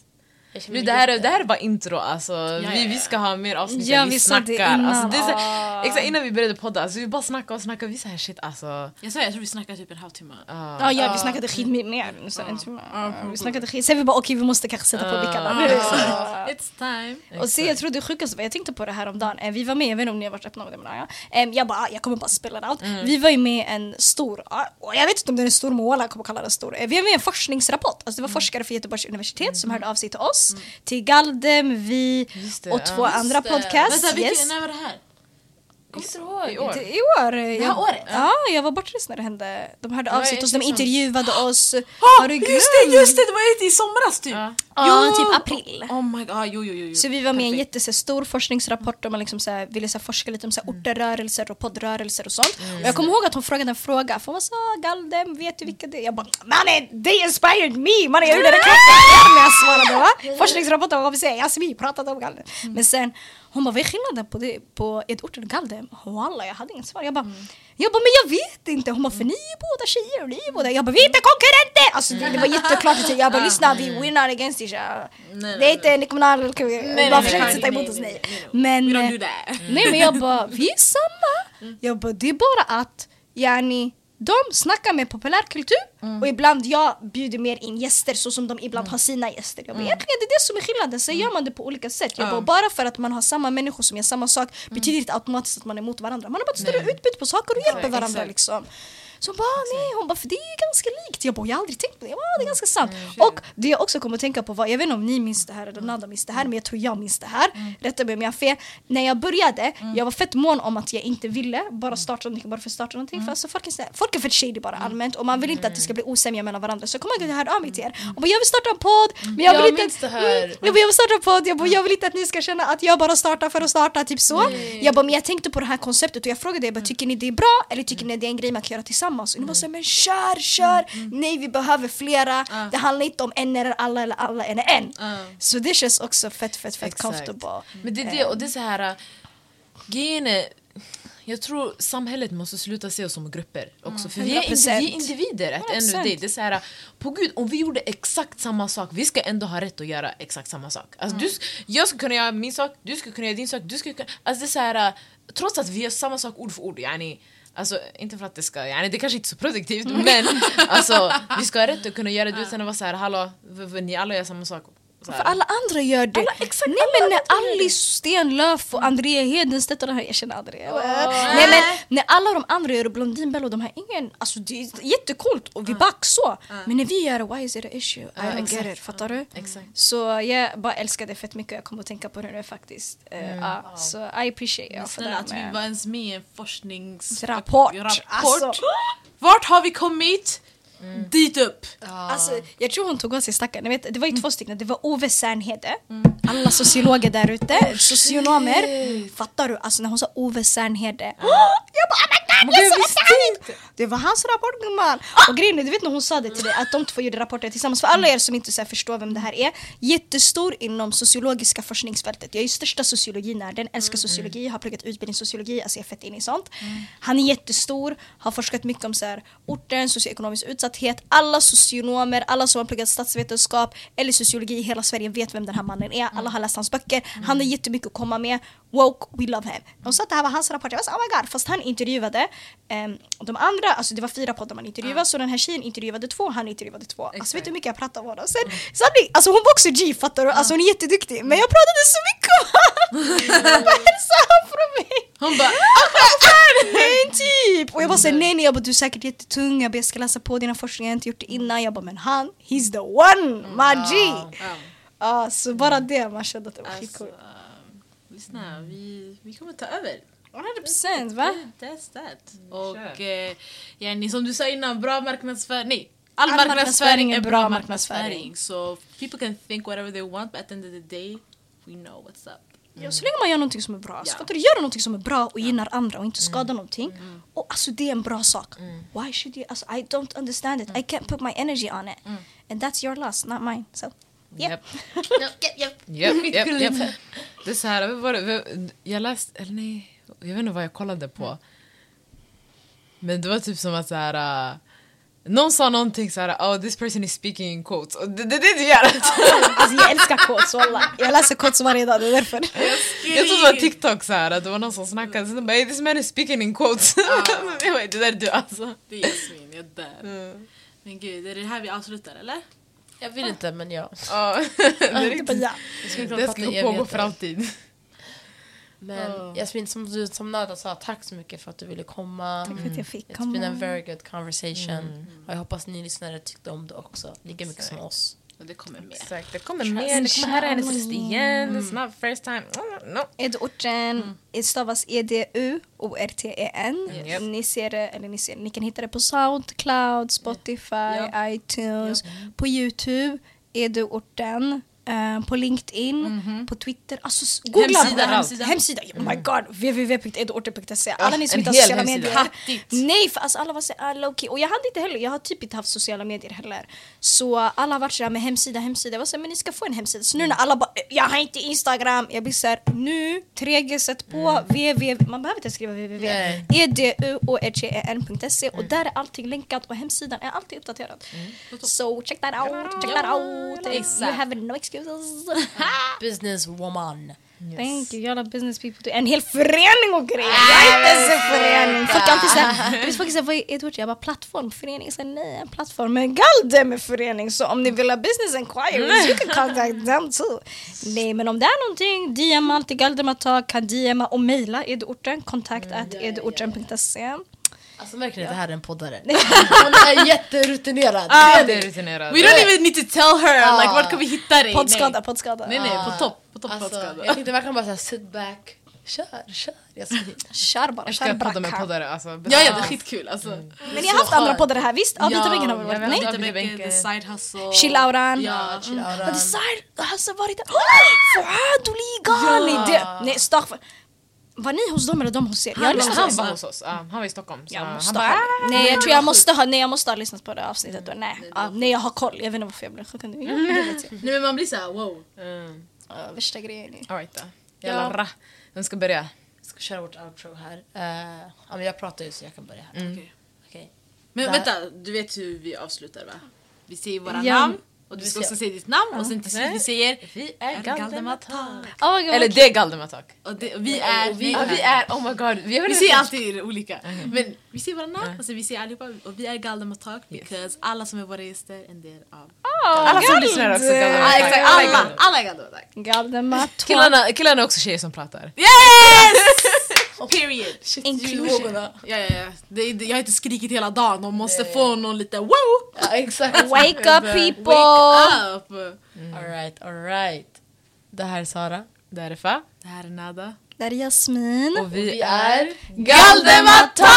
Nu, det, här är, det här är bara intro alltså. ja, vi, vi ja. ska ha mer avsnitt Ja, vi, vi snackar. innan. Alltså, det är så, Ah. exakt innan vi började podda, alltså, vi bara snackar och snackar. Vi säger shit alltså. Jag sa jag tror vi snackade typ en halvtimme. ah. Ja, ja, vi snackade skit mer. Så, en timme. Vi snackade skit. Sen vi bara okej vi måste kanske sätta på blickarna. Ah, Nu. It's time. Och se, jag tror det sjukaste var, jag tänkte på det här om dagen. Eh, vi var med, jag vet inte om ni har varit öppna med det men ja. Jag bara, ah, jag kommer bara spela det out. Vi var ju med en stor, ah, och jag vet inte om den är stor men kommer kalla den stor. Eh, Vi var med i en forskningsrapport, alltså det var forskare från Göteborgs universitet som hörde av sig till oss, till Galdem, vi och ja. två andra podcasts. Vänta, vilken, yes. när var det här? Kommer inte ihåg? I år? Det- I år. här året? Ja, jag var bortrest när det hände. De hörde av sig till oss, de liksom- intervjuade oss. Har du just det, just det! Det var i somras typ! Ja. Ja, typ april. Oh my god, jo jo jo. Så vi var med i en jättestor forskningsrapport där man liksom så här, ville så här, forska lite om så här, Mm. orterrörelser och poddrörelser och sånt. Och jag kommer ihåg att hon frågade en fråga, för hon sa Galdem, vet du vilka det är? Jag bara mannen, they inspired me! Mannen jag gjorde det klart när jag svarade va? Forskningsrapporten var vi säger, alltså vi pratade om Galdem. Mm. Men sen, hon bara vad är skillnaden på, det, på ort och Galdem? Walla jag hade inget svar. Jag bara, Mm. jag bara men jag vet inte. Hon bara för ni är båda tjejer och ni är båda. Jag bara vi är inte konkurrenter! Alltså det, det var jätteklart. Jag bara lyssna vi we're not against each other. Det är inte en kommunal... nej, Bara nej, sätta emot oss nej, Men, eh, nej men jag bara, vi är samma. Jag bara, det är bara att yani, de snackar med populärkultur och ibland jag bjuder mer in gäster så som de ibland har sina gäster. Jag bara, egentligen det är det som är skillnaden, sen gör man det på olika sätt. Jag bara, bara för att man har samma människor som gör samma sak betyder inte automatiskt att man är emot varandra. Man har bara ett större utbyte på saker och hjälper varandra exakt. liksom. Så hon bara, nej, hon bara, för det är ju ganska likt. Jag bara, jag har aldrig tänkt på det. Jag bara, "Ja, det är ganska sant. Och det jag också kommer att tänka på var, jag vet inte om ni minns det här eller Nada minns det här, men jag tror jag minns det här. Rätta mig om jag har fel. När jag började, jag var fett mån om att jag inte ville bara starta någonting bara för att starta någonting. För alltså, folk, är, här- folk är fett shady bara allmänt och man vill inte att det ska bli osämja mellan varandra. Så jag kommer ihåg att jag hörde av mig till er och bara, jag vill starta en podd, men jag Jag vill inte minns det här. Mm, jag, bara, jag vill starta en podd, jag, bara, jag vill inte att ni ska känna att jag bara startar för att starta, typ så. Jag bara, men jag tänkte på det här konceptet och jag frågade er, tycker ni det är bra eller tycker ni det är en grej man kan göra tillsammans? Och ni bara såhär, men kör, kör! Nej vi behöver flera, det handlar inte om en eller alla eller alla eller en. Så det känns också fett fett fett Exakt. comfortable. Men det är det, och det är så här... äh, Grejen är, jag tror samhället måste sluta se oss som grupper också. För vi är, 100%. indi- vi är individer at end of the day. 100%. Det är så här, på gud, om vi gjorde exakt samma sak, vi ska ändå ha rätt att göra exakt samma sak. Alltså, du, sk- jag ska kunna göra min sak, du ska kunna göra din sak, du ska kunna... Alltså det är så här, äh, trots att vi gör samma sak ord för ord, yani, Alltså inte för att det ska, yani, det kanske inte är så produktivt men alltså, vi ska ha rätt att kunna göra det utan att vara såhär hallå, ni alla gör samma sak. För alla andra gör det. Alla- exakt, Nej men när. Alice Stenlöf och Andrea Hedenstedt och de här, jag känner Andrea. Nej men när alla de andra gör det, Blondin Bell och de här, ingen, alltså det är jättecoolt och vi back så. Men när vi gör det, why is it an issue? I don't get exakt. it, fattar du? Exakt. Så jag bara älskar det fett mycket, jag kommer att tänka på det nu faktiskt. Eh, ja, så I appreciate er för det att vi var ens med i en forskningsrapport. Rapport, alltså. Vart har vi kommit? Dit upp! Alltså, jag tror hon tog åt sig stackaren. Ni vet, Det var ju två stycken. Det var Ove Särnhede. Alla sociologer där ute, socionomer. Fattar du? Alltså när hon sa Ove Särnhede. jag bara oh my god, jag visste inte! Det var hans rapport gumman. Och grejen är, du vet när hon sa det till dig, att de två gjorde rapporter tillsammans. För alla er som inte så här, förstår vem det här är. Jättestor inom sociologiska forskningsfältet. Jag är ju största sociologinörden, älskar sociologi, har pluggat utbildningssociologi, alltså jag är fett inne i sånt. Han är jättestor, har forskat mycket om så här, orten, socioekonomisk utsatthet. Alla socionomer, alla som har pluggat statsvetenskap eller sociologi i hela Sverige vet vem den här mannen är. Alla har läst hans böcker. Han har jättemycket att komma med. Woke, we love him. De sa att det här var hans rapport. Jag var så, oh my god. Fast han intervjuade ehm, de andra, alltså det var fyra poddar man intervjuade. Så den här tjejen intervjuade två, han intervjuade två. Alltså vet du hur mycket jag pratade om honom? Sen, sanning, alltså hon var också G fattar du? Alltså hon är jätteduktig. Men jag pratade så mycket om honom. Bara hälsade från mig. Hon bara Nej typ! Och jag bara såhär nej nej, jag bara du är säkert jättetung, jag bara jag ska läsa på dina forskningar, jag har inte gjort det innan. Jag bara men han, he's the one, G! ja. Ah, så bara det, man kände att det var Alltså, skitcoolt. lyssna, vi, vi kommer ta över. 100% va? That's that. Mm, Och eh, yani, som du sa innan, bra marknadsföring. Nej, all, All marknadsföring är bra marknadsföring. marknadsföring. Så people can think whatever they want but at the end of the day we know what's up. Ja, så länge man gör någonting som är bra. Så fattar du, gör någonting som är bra och gynnar andra och inte skadar någonting. Och alltså det är en bra sak. Why should you, alltså I don't understand it. I can't put my energy on it. And that's your loss, not mine. So. Yep. Det är så här, var det, jag läste, eller nej, jag vet inte vad jag kollade på. Men det var typ som att så här, uh, någon sa någonting så här, oh this person is speaking in quotes. Och det är det du gör. Alltså jag älskar quotes wallah. Jag läser quotes varje dag, det är därför. jag trodde det var TikTok så här, att det var någon som snackade, så de bara, hey, this man is speaking in quotes. jag bara, det där är du alltså. Det är Jasmin, jag dör. Men gud, är det här vi avslutar eller? Jag vill inte men ja. Det är riktigt. Det ska pågå för alltid. Men Jasmin, som, du, som Nada sa, tack så mycket för att du ville komma. Tack för att jag fick It's been a komma. very good conversation. Och jag hoppas ni lyssnare tyckte om det också, lika mycket som oss. Och det kommer mer. Exakt, det kommer mer, det kommer höra hennes röst igen. It's not first time. Mm, No. Edorten mm. stavas E E-D-U-O-R-T-E-N. Yes. Ni ser det, eller ni ser ni kan hitta det på Soundcloud, Spotify, iTunes, på Youtube, Edorten. Eh, på LinkedIn, på Twitter. Alltså, googla Hemsida, hemsida. hemsida. Oh my god, www.edorten.se. Alla ni som inte har sociala medier. Hattigt. Nej, för alltså alla var så ah, low key. Och jag hade inte heller, jag har typ inte haft sociala medier heller. Så alla har varit såhär med hemsida, hemsida. Jag var såhär, men ni ska få en hemsida. Så nu när alla bara, jag har inte Instagram. Jag blir såhär, nu, 3G sätt på www. Man behöver inte skriva www. Nej. eduorten.se och där är allting länkat och hemsidan är alltid uppdaterad. So check that out, check that out. You have no excuses. Business woman. Thank you, jävla business people. En hel förening och grejer. Jag är inte ens en förening. Folk är alltid såhär, folk säger vad är? Jag bara plattform, förening. Säger nej, en plattform. Men galdem är förening. Så om ni vill ha business inquiries, you can contact them too. Nej men om det är någonting, DM alltid galdematag, kan DMa och mejla edorten, kontakt at edorten.se. Alltså märker ni att det här är en poddare? Hon är jätterutinerad. Ah, det är rutinerat. We don't even need to tell her like vart kan vi hitta dig? Poddskada, poddskada. Nej nej, på topp. På topp Alltså, poddskada. jag tänkte verkligen bara såhär, sit back, kör, kör. Jasmin. Kör bara, Jag kör ska podda med bracka. poddare. Alltså, Ja ja, det är skitkul alltså. Men ni har haft andra poddar här, visst? Avbytarbänken har väl Ja, varit? vi Nej? Avbytarbänken. The Side Hustle. Chillauran. Ja, Chill out, um, det side har varit där. Fuad och ligan! Nej, det- Nej, Staffan. Var ni hos dem eller de hos er? Jag Han, lyssnat han på var hos oss. Ja, han var i Stockholm. Så Jag han måste bara, ha. Nej, jag tror jag måste ha, nej, jag måste ha lyssnat på det avsnittet då. Nej, ja, nej jag har koll. Jag vet inte varför jag blev chockad. nu. Ja, jag. Nej men man blir såhär wow. Mm. Ja, Värsta grejen. är- All right då. Jävla ra. Vem ska börja? Jag ska köra vårt outro här. Uh, ja, men jag pratar ju så jag kan börja här. Okej. Okej. Men Där. vänta, du vet hur vi avslutar va? Vi säger våra Ja. namn och du Vi ska också säga ditt namn och sen till slut vi säger Vi är Galdematak. Oh God. Eller det är Galdematak. Och det, vi är, Och vi Ja, vi är, oh my god. Vi, har Vi säger alltid olika. Men vi säger våra namn och sen vi säger allihopa och vi är Galdematak because alla som är våra gäster är en del av... Alla som lyssnar är också Galdematak. Alla är alla, Galdematak. alla är Galdematak. Galdemat. Killarna, killarna är också tjejer som pratar. Yes! Period. Inclusion. Ja, ja, ja. Det, det, jag har inte skrikit hela dagen, de måste Nej. få någon lite wow! Ja, exakt. Wake up people! Wake up! Alright, alright. Det här är Sara. Det här är Fa. Det här är Nada. Där är Jasmin. Och vi, Vi är är Galdematak!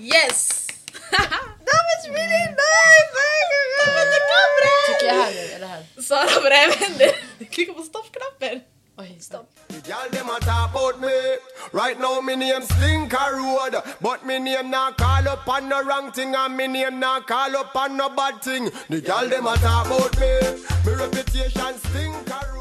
Yes! That was really nice! Använder kameran! Tycker jag här nu, eller här? Sara vad det här händer? Klicka på stoppknappen. Oj, stopp. The girl dem a talk about me. Right now me name Stinker Road, but me name not call up on no wrong thing, and me name not call up on no bad thing. The girl dem a talk about me. Me reputation Stinker